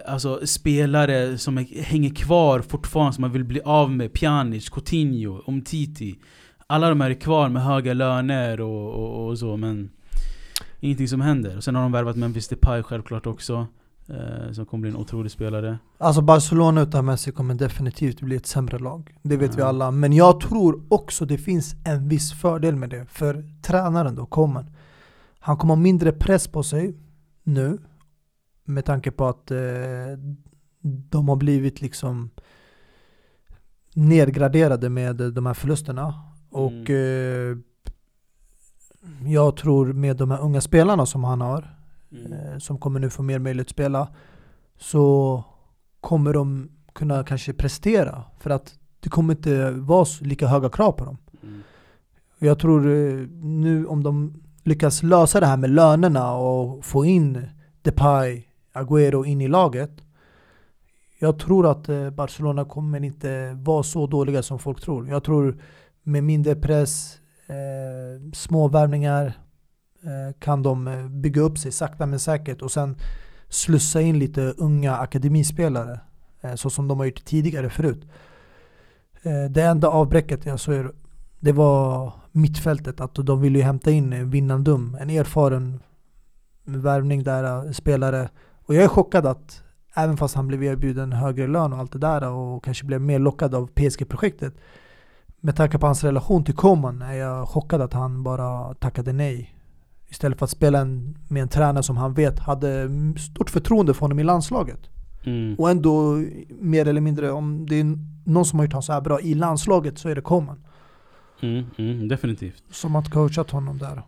alltså, spelare som är, hänger kvar fortfarande, som man vill bli av med. Pjanic, Coutinho, Umtiti. Alla de här är kvar med höga löner och, och, och så, men ingenting som händer. Och sen har de värvat Memphis Depay självklart också. Eh, som kommer bli en otrolig spelare. Alltså Barcelona utan Messi kommer definitivt bli ett sämre lag. Det vet vi Ja. alla. Men jag tror också det finns en viss fördel med det. För tränaren då, Koman. Han kommer ha mindre press på sig nu. Med tanke på att eh, de har blivit liksom nedgraderade med de här förlusterna. Och eh, jag tror med de här unga spelarna som han har eh, som kommer nu få mer möjlighet att spela så kommer de kunna kanske prestera för att det kommer inte vara lika höga krav på dem. Mm. Jag tror eh, nu om de lyckas lösa det här med lönerna och få in Depay, Agüero in i laget jag tror att eh, Barcelona kommer inte vara så dåliga som folk tror. Jag tror med mindre press, eh, små värvningar eh, kan de eh, bygga upp sig sakta men säkert och sen slussa in lite unga akademispelare eh, så som de har gjort tidigare förut. Eh, det enda avbräcket jag såg det var mittfältet, att de ville ju hämta in eh, Vinnandum, en erfaren värvning där, eh, spelare. Och jag är chockad att även fast han blev erbjuden högre lön och allt det där och kanske blev mer lockad av PSG-projektet med tanke på hans relation till Koman är jag chockad att han bara tackade nej. Istället för att spela en, med en tränare som han vet hade stort förtroende för honom i landslaget. Mm. Och ändå mer eller mindre, om det är någon som har gjort honom så här bra i landslaget så är det Koman. Mm, mm, definitivt. Som har coachat honom där.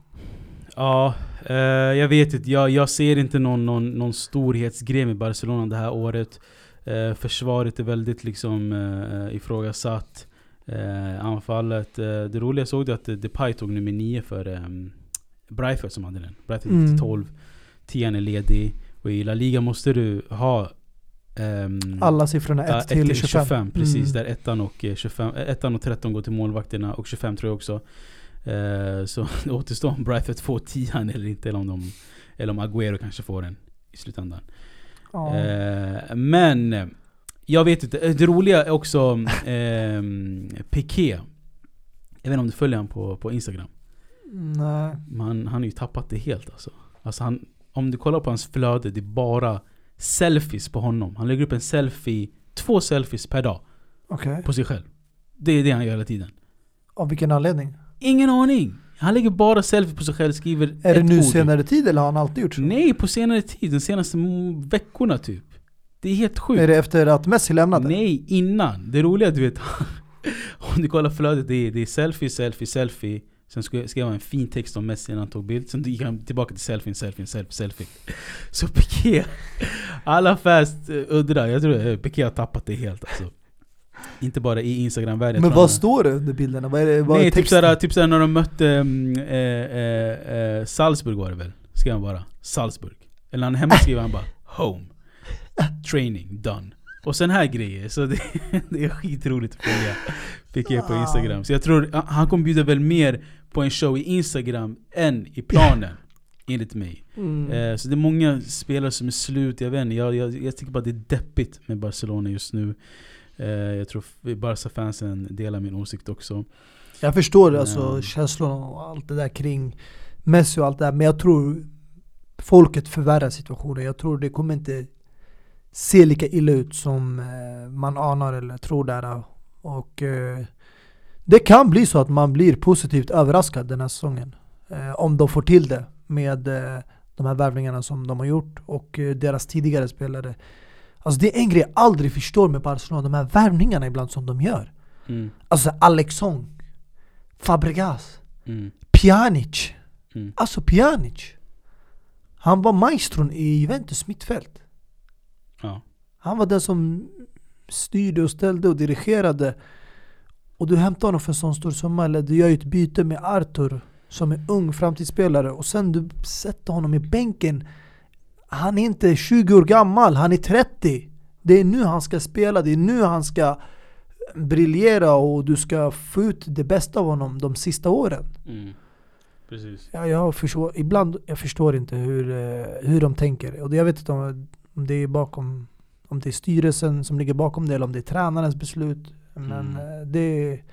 Ja, eh, jag vet inte. Jag, jag ser inte någon, någon, någon storhetsgrej med Barcelona det här året. Eh, försvaret är väldigt liksom eh, ifrågasatt. Eh, anfallet. Eh, det roliga såg du att Depay tog nummer 9 för eh, Brightford som hade den. Brightford gick till 12. 10 är ledig. Och i La Liga måste du ha ehm, Alla siffrorna 1 Ja, till 25. precis. Mm. Där ettan och, eh, 25, eh, ettan och 13 går till målvakterna och 25 tror jag också. Eh, så det återstår om Brighton får 10 eller inte. Eller om, de, eller om Agüero kanske får den i slutändan. Eh, men eh, jag vet inte. Det roliga är också eh, Piqué. Jag vet inte om du följer honom på, på Instagram. Nej. Men han, har ju tappat det helt alltså. alltså han, om du kollar på hans flöde, det är bara selfies på honom. Han lägger upp en selfie, två selfies per dag Okej. på sig själv. Det är det han gör hela tiden. Av vilken anledning? Ingen aning! Han lägger bara selfie på sig själv, skriver Är det nu ord. senare tid eller har han alltid gjort så? Nej, på senare tid. De senaste veckorna typ. Det är helt sjukt. Är det efter att Messi lämnade? Nej, innan. Det roliga du vet, om du kollar flödet, det är, det är selfie, selfie, selfie. Sen skrev han en fin text om Messi när han tog bild. Sen gick han tillbaka till selfie, selfie, selfie, selfie. Så Piqué, alla fans eh, undrar. Jag tror att Piqué har tappat det helt alltså. Inte bara i Instagram-världen. jag Men vad han- står det under bilderna? Vad är det? Vad Nej, är typ såhär, typ såhär när de mötte eh, eh, eh, Salzburg var det väl? Skrev han bara Salzburg. Eller när han hemma skriver han bara Home. Training done. Och sen här grejer. Så det, det är skitroligt att följa Piqué på Instagram. Så jag tror han- han kommer bjuda väl mer på en show i Instagram än i planen. Enligt mig. Mm. Eh, så det är många spelare som är slut, jag vet inte. Jag, jag, jag tycker bara det är deppigt med Barcelona just nu. Eh, jag tror Barca-fansen delar min åsikt också. Jag förstår alltså Ja. känslorna och allt det där kring Messi och allt det där, men jag tror folket förvärrar situationen. Jag tror det kommer inte se lika illa ut som eh, man anar eller tror där. Och eh, det kan bli så att man blir positivt överraskad den här säsongen. Om de får till det med de här värvningarna som de har gjort och deras tidigare spelare. Alltså det är en grej jag aldrig förstår med Barcelona, de här värvningarna ibland som de gör. Mm, Alltså Alexon, Fabregas, mm, Pjanic. mm. Alltså Pjanic. Han var maestron i Juventus mittfält. Ja. Han var den som styrde och ställde och dirigerade. Och du hämtar honom för en sån stor summa, eller du gör ett byte med Arthur som är ung framtidsspelare och sen du sätter honom i bänken. Han är inte 20 år gammal, han är 30. Det är nu han ska spela, det är nu han ska briljera och du ska få ut det bästa av honom de sista åren. Mm. Precis. Ja, jag förstår, ibland jag förstår inte hur, eh, hur de tänker. Och jag vet inte om, om det är bakom om det är styrelsen som ligger bakom det eller om det är tränarens beslut. Men Mm. eh, det, är-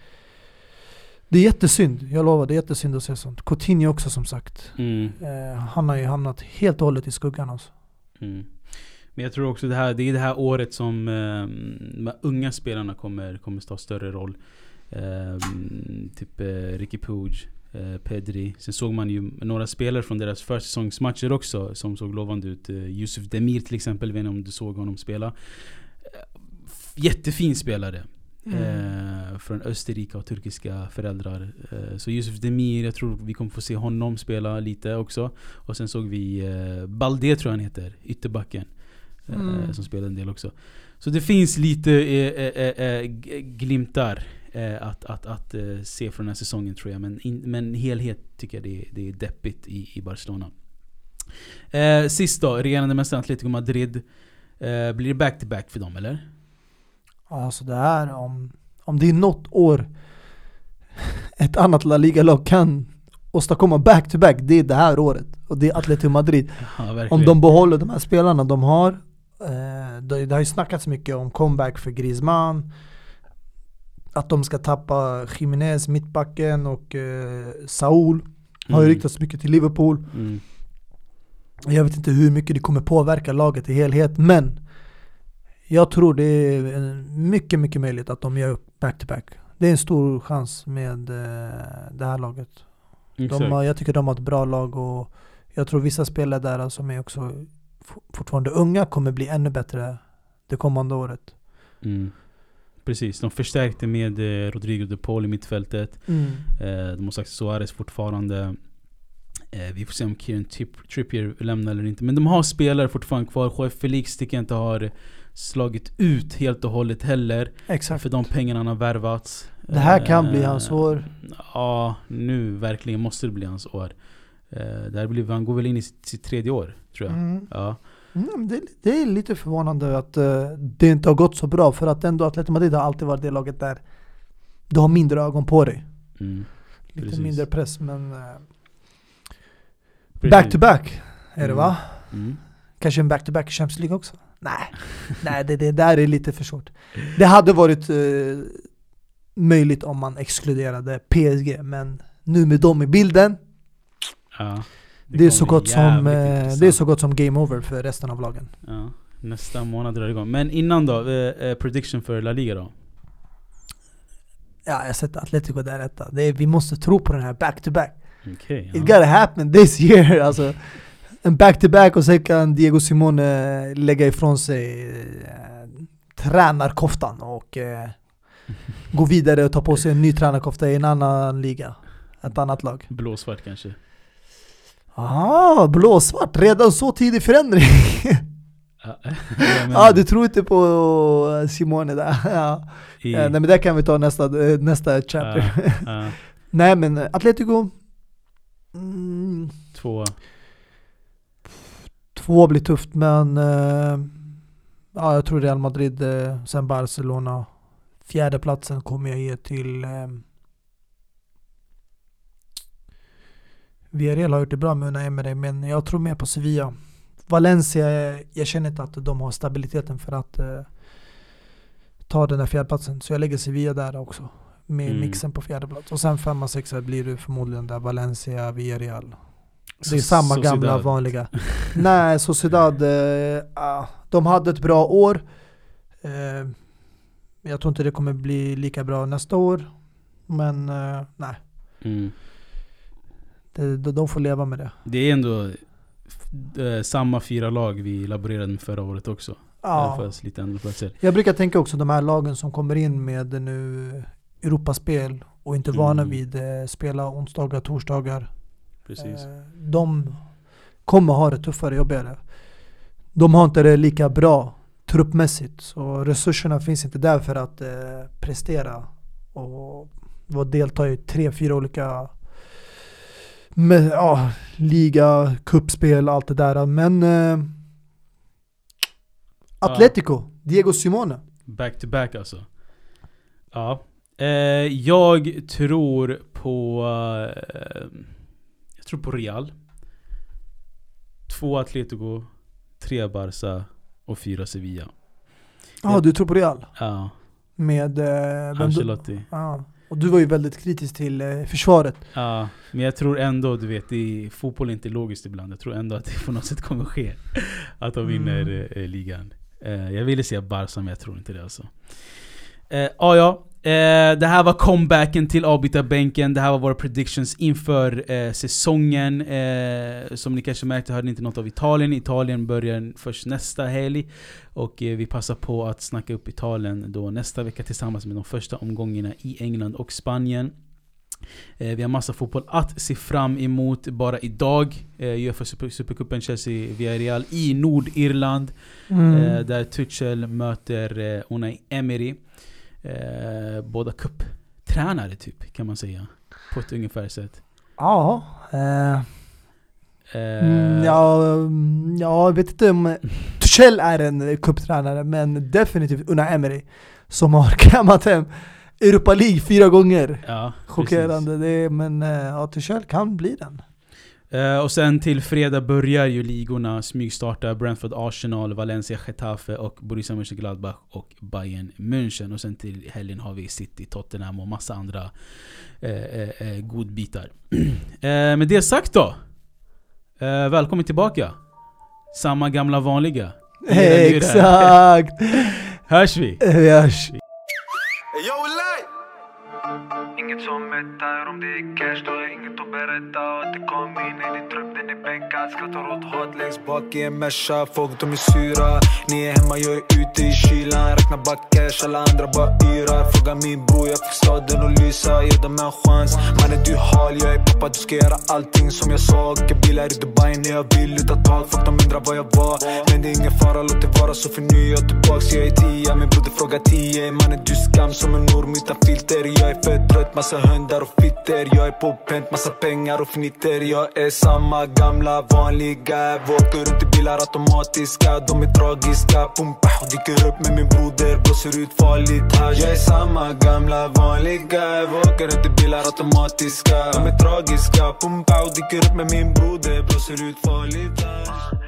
det är jättesynd, jag lovar. Det är jättesynd att se sånt. Coutinho också som sagt. Mm. Eh, han har ju hamnat helt och hållet i skuggan alltså. Mm. Men jag tror också det här, det är det här året som eh, de unga spelarna kommer, kommer ta större roll. Eh, typ eh, Ricky Puig, eh, Pedri. Sen såg man ju några spelare från deras försäsongsmatcher också som såg lovande ut. Yusuf Demir till exempel, vet inte om du såg honom spela. Jättefin spelare. Eh, från Österrike och turkiska föräldrar. Eh, så Yusuf Demir, jag tror vi kommer få se honom spela lite också. Och sen såg vi eh, Balde tror jag han heter, ytterbacken. Eh, Mm. Som spelar en del också. Så det finns lite eh, eh, glimtar att, att, att se från den här säsongen tror jag. Men, in, men helhet tycker jag det, är- det är deppigt i, i Barcelona. Eh, sist då, regerande mästaren Atletico Madrid. Blir det back-to-back för dem eller? Alltså det här, om, om det är något år ett annat La Liga-lag kan åstadkomma back-to-back, det är det här året. Och det är Atletico Madrid. Ja. Om de behåller de här spelarna de har. Eh, det, det har ju snackats mycket om comeback för Griezmann. Att de ska tappa Jiménez, mittbacken och eh, Saul. Har ju Mm. ryktats mycket till Liverpool. Mm. Jag vet inte hur mycket det kommer påverka laget i helhet, men jag tror det är mycket, mycket möjligt att de gör upp back-to-back. Det är en stor chans med eh, det här laget. Exakt. De har, jag tycker de har ett bra lag och jag tror vissa spelare där som är också fortfarande unga kommer bli ännu bättre det kommande året. Mm. Precis, de förstärkte med eh, Rodrigo de Paul i mittfältet. Eh, de har sagt Suarez fortfarande. Vi får se om Kieran Trip- Trippier lämnar eller inte. Men de har spelare fortfarande kvar. JF Felix tycker jag inte har slagit ut helt och hållet heller. Exakt. För de pengarna han har värvats. Det här kan Eh, bli hans år. Ja, nu verkligen måste det bli hans år. Eh, det här blir, han går väl in i sitt, sitt tredje år, tror jag. Mm. Ja. Mm, det, det är lite förvånande att eh, det inte har gått så bra för att ändå Atletico Madrid har alltid varit det laget där du har mindre ögon på dig. Mm. Lite Precis. mindre press men back to back är det Mm. va? Mm. Kanske en back to back i Champions League också? Nej, Nej det, det där är lite för svårt. Det hade varit eh, möjligt om man exkluderade PSG men nu med dem i bilden Ja. det, är så gott som, eh, det är så gott som game over för resten av lagen. Ja, nästa månad drar det igång. Men innan då, eh, eh, prediction för La Liga då? Ja, jag sätter Atletico där etta. Det är, vi måste tro på den här back to back. It ja. gotta happen this year alltså. En back-to-back och sen kan Diego Simone lägga ifrån sig eh, tränarkoftan och eh, gå vidare och ta på sig en ny tränarkofta i en annan liga. Ett annat lag. Blåsvart kanske? Ah, blåsvart! Redan så tidig förändring! Ja, ah, du tror inte på Simone där. ja. I, Eh, nej men det kan vi ta nästa, eh, nästa chapter. ja, ja, nej men Atletico, mm, två. Två blir tufft men eh, ja, jag tror Real Madrid, eh, sen Barcelona. Fjärdeplatsen kommer jag ge till eh, Villarreal har gjort det bra med Unai Emery, men jag tror mer på Sevilla. Valencia, jag känner inte att de har stabiliteten för att eh, ta den där fjärdeplatsen. Så jag lägger Sevilla där också. Med Mm. mixen på fjärde plats. Och sen femma, sexa blir det förmodligen där Valencia, Villarreal. Det är samma Sociedad. gamla vanliga. Nej, Sociedad, eh, ah, de hade ett bra år. Eh, jag tror inte det kommer bli lika bra nästa år. Men eh, nej, Mm. de, de får leva med det. Det är ändå eh, samma fyra lag vi laborerade med förra året också. Ja. Lite andra platser. Jag brukar tänka också de här lagen som kommer in med nu Europaspel och inte vana Mm. vid eh, spela onsdagar, torsdagar. Precis. Eh, de kommer ha det tuffare, jobbigare. De har inte det lika bra truppmässigt. Så resurserna finns inte där för att eh, prestera. Och delta i tre, fyra olika med, ja, liga, kuppspel, allt det där. Men eh, Atletico, Diego Simone. Back to back alltså. Ja. Eh, jag tror på... Eh, tror på Real. Två Atletico, tre Barca och fyra Sevilla. Ja, Ja. du tror på Real? Ja, Med... Eh, Ancelotti. ja. Och du var ju väldigt kritisk till eh, försvaret. Ja, men jag tror ändå, du vet, i, fotboll är inte logiskt ibland. Jag tror ändå att det på något sätt kommer ske. Att de vinner Mm. eh, ligan. Eh, jag ville säga Barca, men jag tror inte det alltså. Eh, ah, ja, eh, det här var comebacken till avbytarbänken. Det här var våra predictions inför eh, säsongen. Eh, som ni kanske märkte hörde ni inte något av Italien. Italien börjar först nästa helg. Och eh, vi passar på att snacka upp Italien då nästa vecka tillsammans med de första omgångarna i England och Spanien. Eh, vi har massa fotboll att se fram emot. Bara idag, eh, Uefa Super, Supercupen Chelsea Villarreal i Nordirland. Eh, där Tuchel möter Unai Emery. Eh, båda cuptränare typ, kan man säga. På ett ungefär sätt. Ja. Eh, Eh, mm, ja, mm, ja, jag vet inte om Tuchel är en cuptränare, men definitivt Unai Emery som har kammat hem Europa League fyra gånger. ja, Chockerande det men eh, ja, Tuchel kan bli den. Eh, och sen till fredag börjar ju ligorna smygstarta. Brentford, Arsenal, Valencia, Getafe och Borussia Mönchengladbach och Bayern München. Och sen till helgen har vi City, Tottenham och massa andra eh, eh, godbitar. med det sagt då. Välkommen tillbaka. Samma gamla vanliga. Exakt! Hörs vi? Vi hörs. Inget som mättar om det är cash, då är inget att berätta. Att det kom in i din trupp, den är bänkad. Skrattar åt hat Längst bak i en Merca, folk de är sura. Ni är hemma, jag är ute i kylan. Räknar bara cash, alla andra bara yrar. Fråga min bror, jag fick staden att lysa. Ge dem en chans. Mannen du hal, jag är pappa. Du ska göra allting som jag sa. Åker bilar i Dubai när jag vill utan tag Folk de undrar vad jag var. Men det är ingen fara, låt det vara. Så för nu är jag tillbaks. Jag är tia, min broder frågar tio. Mannen du skam som en orm utan filter. Jag är för trött, massa hundar och fitter. Jag är på pent, massa pengar och fnitter. Jag är samma gamla vanliga. Åker runt i bilar automatiska. De är tragiska, pumpa och dyker upp med min broder Blåser ut farligt här Jag är samma gamla vanliga. Åker runt i bilar automatiska. De är tragiska, pumpa och dyker upp med min broder Blåser ut farligt här